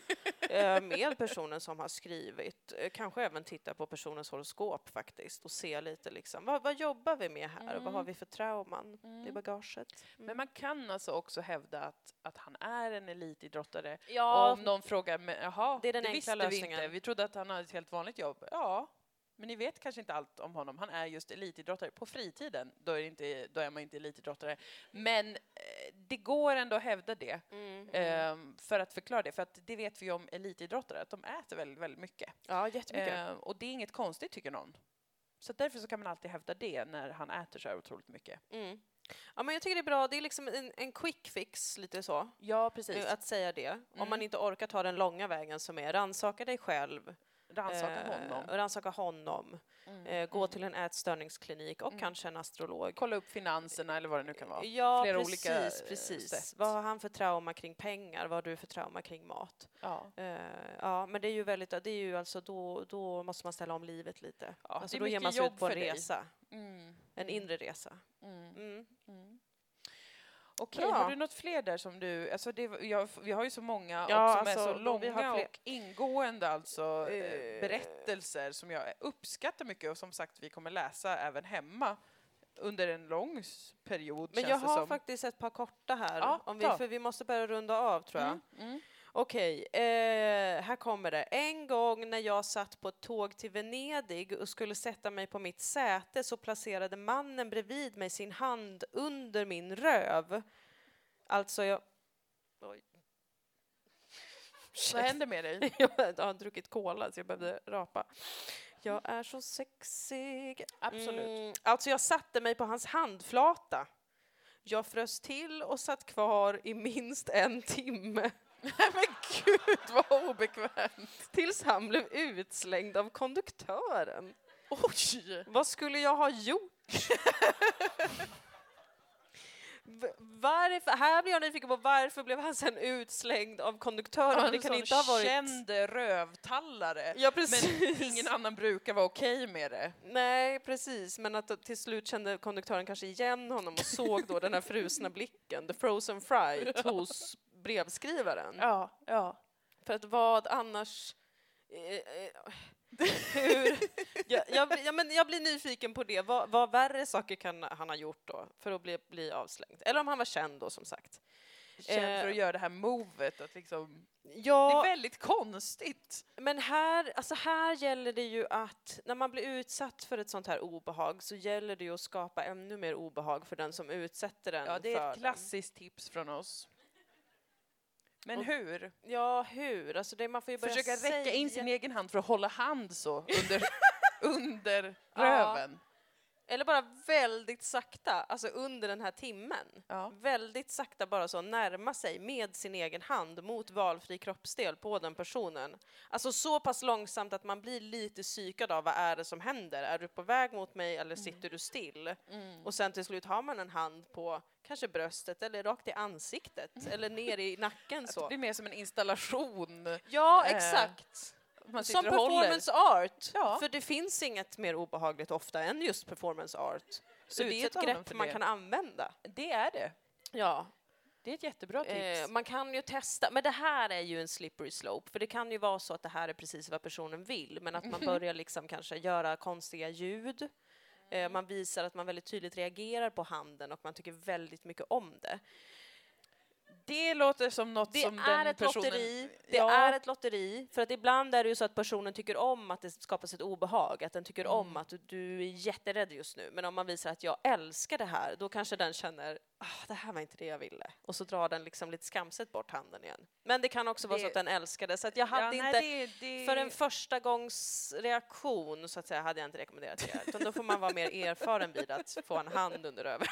med personen som har skrivit. Eh, kanske även titta på personens horoskop faktiskt och se lite liksom, vad, vad jobbar vi med här och vad har vi för trauman i Mm. bagaget? Men man kan alltså också hävda att, att han är en elitidrottare. Ja, Om någon frågar, men, jaha, Det är den enkla visste vi lösningen. inte. Vi trodde att han hade ett helt vanligt jobb. Ja, men ni vet kanske inte allt om honom. Han är just elitidrottare. På fritiden, då är, det inte, då är man inte elitidrottare. Men eh, det går ändå att hävda det. mm. ehm, för att förklara det. För att det vet vi om elitidrottare, att de äter väldigt, väldigt mycket. ja jättemycket. Ehm, och det är inget konstigt, tycker någon. Så därför så kan man alltid hävda det när han äter så här otroligt mycket. Mm. Ja, men jag tycker det är bra. Det är liksom en, en quick fix, lite så. Ja, precis. eh, Att säga det. Om Mm. man inte orkar ta den långa vägen som är rannsaka dig själv. Rannsaka Eh, honom. rannsaka honom. Mm, Eh, gå mm. till en ätstörningsklinik och Mm. kanske en astrolog. Kolla upp finanserna eller vad det nu kan vara. Ja, Flera precis, olika, eh, precis. sätt. Vad har han för trauma kring pengar? Vad har du för trauma kring mat? Ja. Eh, ja, men det är ju väldigt, det är ju alltså då, då måste man ställa om livet lite. Ja, alltså då ger man sig ut på en resa, Mm. en inre resa. Okej, Bra. har du något fler där som du... Alltså det, jag, vi har ju så många Ja, och som är alltså, så och vi långa och ingående alltså, eh, Eh. berättelser som jag uppskattar mycket och som sagt vi kommer läsa även hemma under en lång period Men jag har som. faktiskt ett par korta här, Ja, om vi, för vi måste börja runda av tror jag. Mm, mm. Okej, eh, här kommer det. En gång när jag satt på ett tåg till Venedig och skulle sätta mig på mitt säte så placerade mannen bredvid mig sin hand under min röv. Alltså, jag... Oj. Vad händer med dig? Jag har druckit cola så jag behövde rapa. Jag är så sexig. Absolut. Mm, alltså jag satte mig på hans handflata. Jag frös till och satt kvar i minst en timme Men gud vad obekvämt! tills han blev utslängd av konduktören. Oj! Vad skulle jag ha gjort? Varför, här blir jag nyfiken på varför blev han sen utslängd av konduktören? En det kan inte ha varit... känd rövtallare. Ja, precis. Men ingen annan brukar vara okej med det. Nej, precis. Men att till slut kände konduktören kanske igen honom och såg då den här frusna blicken, the frozen fright, hos brevskrivaren. Ja, ja. För att vad annars... Eh, eh, hur, jag, jag, blir- ja, men jag blir nyfiken på det. Vad, vad värre saker kan han ha gjort då för att bli, bli avslängd? Eller om han var känd då, som sagt. Känd för Eh. att göra det här movet. Att liksom, det Ja, är väldigt konstigt. men här, alltså här gäller det ju att när man blir utsatt för ett sånt här obehag så gäller det ju att skapa ännu mer obehag för den som utsätter den Ja, det är ett den. klassiskt tips från oss. Men Och- hur? Ja, hur? Alltså det, man får ju Försöka räcka säga... in sin egen hand för att hålla hand så under, under Ja. Eller bara väldigt sakta, alltså under den här timmen. Ja. Väldigt sakta bara så närma sig med sin egen hand mot valfri kroppsdel på den personen. Alltså så pass långsamt att man blir lite psykad av vad är det som händer? Är du på väg mot mig eller sitter du still? Mm. Och sen till slut har man en hand på kanske bröstet eller rakt i ansiktet eller ner i nacken så. det blir mer som en installation. Ja, Eh, Man Som och håller. performance art. Ja. För det finns inget mer obehagligt ofta än just performance art. Så det är ett grepp man kan använda. Det är det. Ja. Det är ett jättebra tips. Eh, man kan ju testa, men det här är ju en slippery slope, för det kan ju vara så att det här är precis vad personen vill, men att man börjar liksom kanske göra konstiga ljud. Eh, man visar att man väldigt tydligt reagerar på handen och man tycker väldigt mycket om det. Det låter som något Det som är den ett personen... lotteri. Det ja, är ett lotteri, för att ibland är det ju så att personen tycker om att det skapas ett obehag, att den tycker om Mm. att du, du är jätterädd just nu. Men om man visar att jag älskar det här, då kanske den känner ah, det här var inte det jag ville. Och så drar den liksom lite skamset bort handen igen. Men det kan också vara så att den älskar det. Så att jag ja, hade nej, inte, det, det... för en första gångs reaktion så att säga, hade jag inte rekommenderat det. Utan då får man vara mer erfaren vid att få en hand under röven.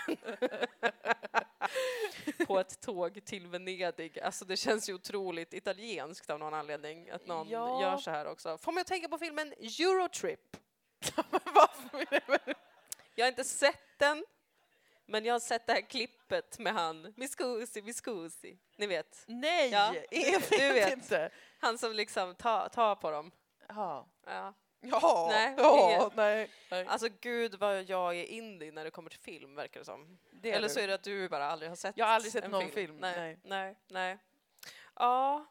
På ett tåg till Venedig. Alltså det känns ju otroligt italienskt av någon anledning att någon Ja. gör så här också. Får mig att tänka på filmen Eurotrip. Jag har inte sett den, men jag har sett det här klippet med han, Miscusi, Miscusi. Ni vet, Nej, Ja, jag vet, du vet. inte. han som liksom tar tar på dem. Ja. Ja. Ja, Nej, ja nej. nej. Alltså gud vad jag är indie när det kommer till film verkar det som. Det Eller du. så är det att du bara aldrig har sett Jag har aldrig sett någon film, Nej, nej. nej, nej. Ja,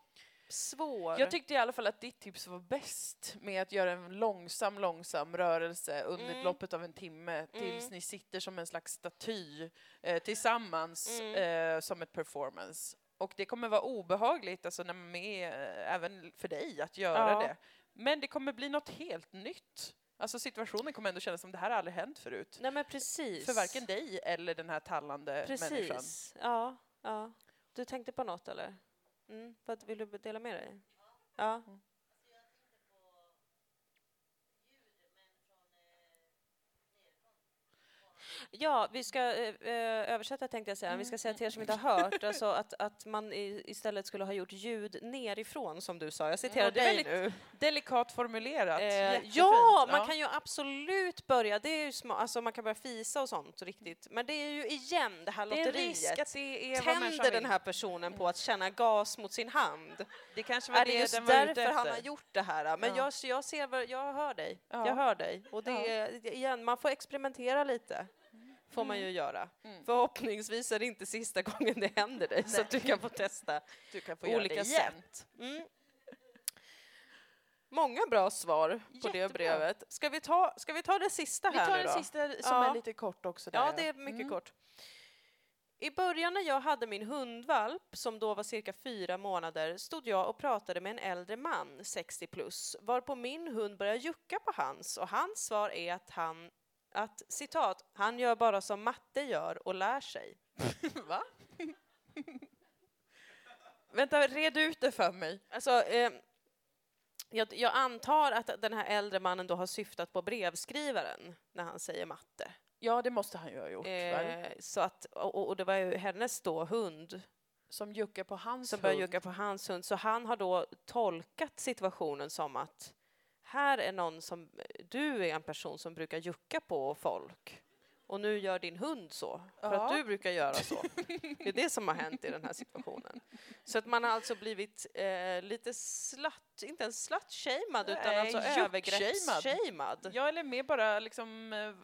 svår. Jag tyckte i alla fall att ditt tips var bäst med att göra en långsam, långsam rörelse under Mm. loppet av en timme tills Mm. ni sitter som en slags staty eh, tillsammans Mm. eh, som ett performance. Och det kommer vara obehagligt, alltså när man är, eh, även för dig, att göra Ja. det. Men det kommer bli något helt nytt. Alltså situationen kommer ändå kännas som det här har aldrig hänt förut. Nej men precis. För varken dig eller den här tallande människan. Precis. Ja, ja. Du tänkte på något eller? Mm. Vad vill du dela med dig? Ja. Ja, vi ska eh, eh, översätta tänkte jag säga. Vi ska säga till er som inte har hört, alltså att, att man i, istället skulle ha gjort ljud nerifrån som du sa. Jag citerar Ja, dig väldigt nu. Delikat formulerat. Eh, ja, man kan ju absolut börja. Det är ju sma- alltså man kan börja fisa och sånt riktigt. Men det är ju igen det här Det lotteriet. det Tänder den här personen på att känna gas mot sin hand? Det kanske var Är det, det just den var ute därför han efter. har gjort det här? Men Ja. jag, jag ser, jag hör dig. Ja. Jag hör dig. Och det Ja. igen, man får experimentera lite. Får man ju göra. Mm. Förhoppningsvis är det inte sista gången det händer dig så att du kan få testa Du kan få olika det sätt. Mm. Många bra svar på det Jättebra. brevet. Ska vi ta, ska vi ta det sista Vi här tar nu då? sista som Ja. är lite kort också. Där, Ja, det är mycket Mm. kort. I början när jag hade min hundvalp, som då var cirka fyra månader, stod jag och pratade med en äldre man, 60 plus, varpå min hund började jucka på hans och hans svar är att han, att citat, han gör bara som matte gör och lär sig. Va? Vänta, red ut det för mig. Alltså, eh, jag, jag antar att den här äldre mannen då har syftat på brevskrivaren när han säger matte. Ja, det måste han ju ha gjort. Eh, så att, och, och det var ju hennes då hund Som juckar på hans som börjar hund. jucka på hans hund. Så han har då tolkat situationen som att här är någon som, du är en person som brukar jucka på folk. Och nu gör din hund så, för Ja. att du brukar göra så. Det är det som har hänt i den här situationen. Så att man har alltså blivit eh, lite slatt, inte ens slatt-shamed, utan alltså övergrepps-shamed. Ja, eller mer bara liksom... eh,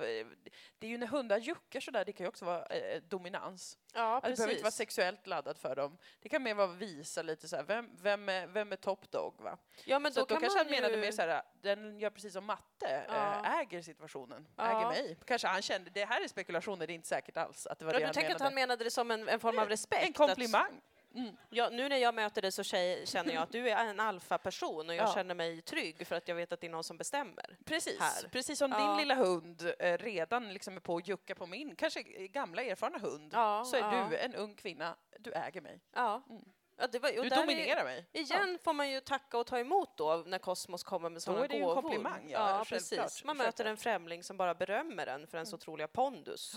Det är ju när hundar juckar sådär, det kan ju också vara eh, dominans. Ja, Alltså, det behöver inte vara precis. sexuellt laddat för dem. Det kan mer vara att visa lite så här, vem, vem, är, vem är top dog va? Ja, men Så då, att då kan kanske han menade ju... mer så här, den gör precis som matte, Ja. äh, äger situationen, Ja. äger mig. Kanske han kände, det här är spekulationer, det är inte säkert alls att det var Ja, det du han tänker menade. att han menade det som en, en form av respekt? En att- komplimang. Mm. Ja, nu när jag möter dig så känner jag att du är en alfaperson och jag Ja. känner mig trygg för att jag vet att det är någon som bestämmer. Precis, här. precis som Ja. din lilla hund eh, redan liksom är på att jucka på min, kanske gamla erfarna hund, Ja, så är du en ung kvinna, du äger mig. Ja. Mm. var, Du är- dominerar mig. Igen får man ju tacka och ta emot då när Kosmos kommer med sådana är det ju en gåvor. komplimang, ja, precis. Man möter en främling som bara berömmer en för ens otroliga pondus.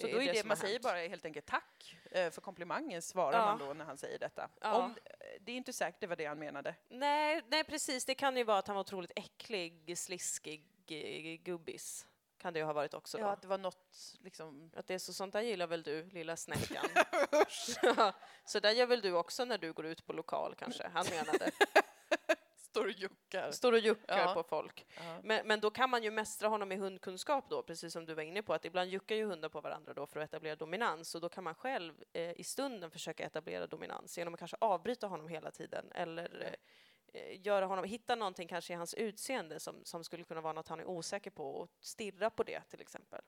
Så då är det, som man säger hänt. bara helt enkelt tack eh, för komplimangen, svarar Ja. man då när han säger detta. Ja. Om, eh, det är inte säkert det var det han menade. Nej, nej, precis. Det kan ju vara att han var otroligt äcklig, sliskig eh, gubbis. Kan det ju ha varit också då. Ja, att det var något liksom... Att det är så, sånt där gillar väl du, lilla snäckan? så där gör väl du också när du går ut på lokal kanske? Han menade. Står och juckar. Står och juckar Ja. på folk. Ja. Men, men då kan man ju mästra honom i hundkunskap då, precis som du var inne på, att ibland juckar ju hundar på varandra då för att etablera dominans och då kan man själv eh, i stunden försöka etablera dominans genom att kanske avbryta honom hela tiden eller eh, eh, göra honom, hitta någonting kanske i hans utseende som, som skulle kunna vara något han är osäker på och stirra på det till exempel.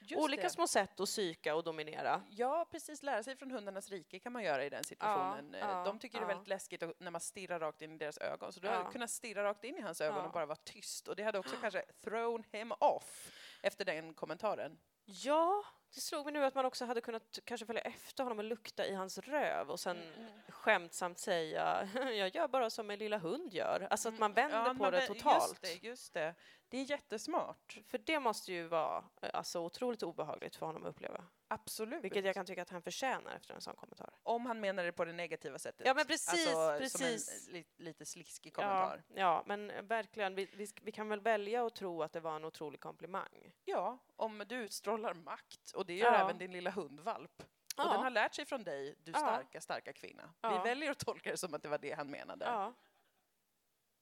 Just Olika det. små sätt att psyka och dominera. Ja, precis. Lära sig från hundarnas rike kan man göra i den situationen. Ja, De tycker det är ja. väldigt läskigt när man stirrar rakt in i deras ögon. Så du Ja. hade kunnat stirra rakt in i hans ögon Ja. och bara vara tyst. Och det hade också kanske thrown him off efter den kommentaren. Ja, det slog mig nu att man också hade kunnat kanske följa efter honom och lukta i hans röv och sen Mm, skämtsamt säga jag gör bara som en lilla hund gör. Alltså att man vänder Ja, på man det totalt. Just det, just det. Det är jättesmart. För det måste ju vara eh, alltså, otroligt obehagligt för honom att uppleva. Absolut. Vilket jag kan tycka att han förtjänar efter en sån kommentar. Om han menar det på det negativa sättet. Ja, men precis, alltså, precis. Som en li, lite sliskig Ja, kommentar. ja, men eh, verkligen. Vi, vi, vi kan väl välja att tro att det var en otrolig komplimang. Ja, om du utstrålar makt, och det gör Ja. även din lilla hundvalp. Och Ja. den har lärt sig från dig, du Ja. starka, starka kvinna. Ja. Vi väljer att tolka det som att det var det han menade.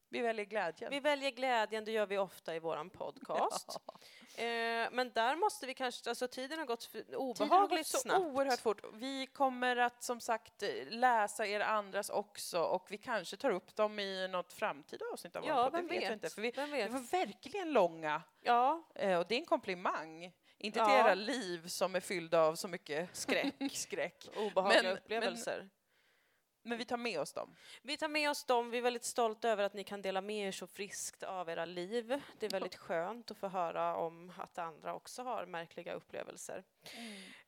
Ja. Vi väljer glädjen. Vi väljer glädjen, det gör vi ofta i våran podcast. Eh, men där måste vi kanske, alltså tiden har gått för, Tiden har obehagligt så snabbt. oerhört fort. Vi kommer att som sagt eh, läsa er andras också och vi kanske tar upp dem i något framtida avsnitt av vår Ja, podd. Det vem vet vet? inte. För vi, Vem vi vet? var verkligen långa Ja, eh, och det är en komplimang. Inte Ja. till era liv som är fyllda av så mycket skräck, skräck. obehagliga Men- upplevelser. Men vi tar med oss dem. Vi tar med oss dem. Vi är väldigt stolta över att ni kan dela med er så friskt av era liv. Det är väldigt skönt att få höra om att andra också har märkliga upplevelser.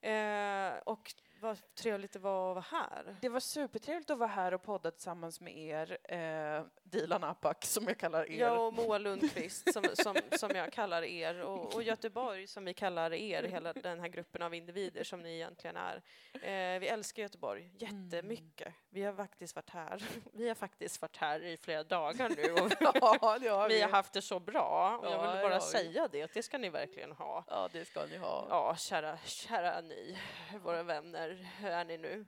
Eh, och vad trevligt det var att vara här. Det var supertrevligt att vara här och podda tillsammans med er. Eh, Dilan Apak, som jag kallar er. Jag och Moa Lundqvist som, som, som jag kallar er och, och Göteborg som vi kallar er, hela den här gruppen av individer som ni egentligen är. Eh, vi älskar Göteborg jättemycket. Vi har faktiskt varit här. Vi har faktiskt varit här i flera dagar nu och ja, har vi har haft det så bra. Och jag Ja, vill bara vi. säga det, att det ska ni verkligen ha. Ja, det ska ni ha. Ja, kära, kära ni, våra vänner, hur är ni nu?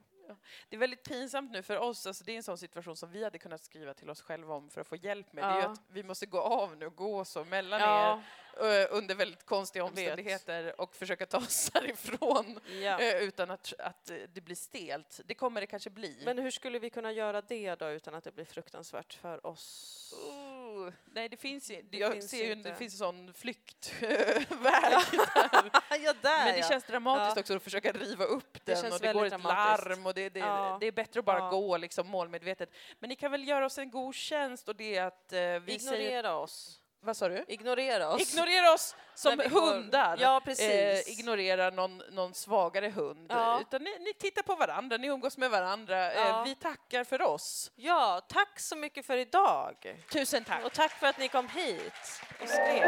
Det är väldigt pinsamt nu för oss, alltså det är en sån situation som vi hade kunnat skriva till oss själva om för att få hjälp med. Det är Ja. att vi måste gå av nu och gå så mellan Ja, er eh, under väldigt konstiga omständigheter och försöka ta oss härifrån ja. eh, utan att, att det blir stelt. Det kommer det kanske bli. Men hur skulle vi kunna göra det då utan att det blir fruktansvärt för oss? Oh, nej, det finns ju, Det jag finns ser ju, inte. det finns en sån flyktväg ja, där Men det känns dramatiskt Ja. också att försöka riva upp Det den och det går ett larm och det, det, Ja. det är bättre att bara Ja. gå liksom målmedvetet. Men ni kan väl göra oss en god tjänst och det är att eh, vi säger... Ignorera oss. Vad sa du? Ignorera oss. Ignorera oss som går- hundar. Ja, precis. Eh, ignorera någon, någon svagare hund. Ja. Utan ni, ni tittar på varandra, ni umgås med varandra. Ja. Eh, vi tackar för oss. Ja, tack så mycket för idag. Tusen tack. Och tack för att ni kom hit och skrev.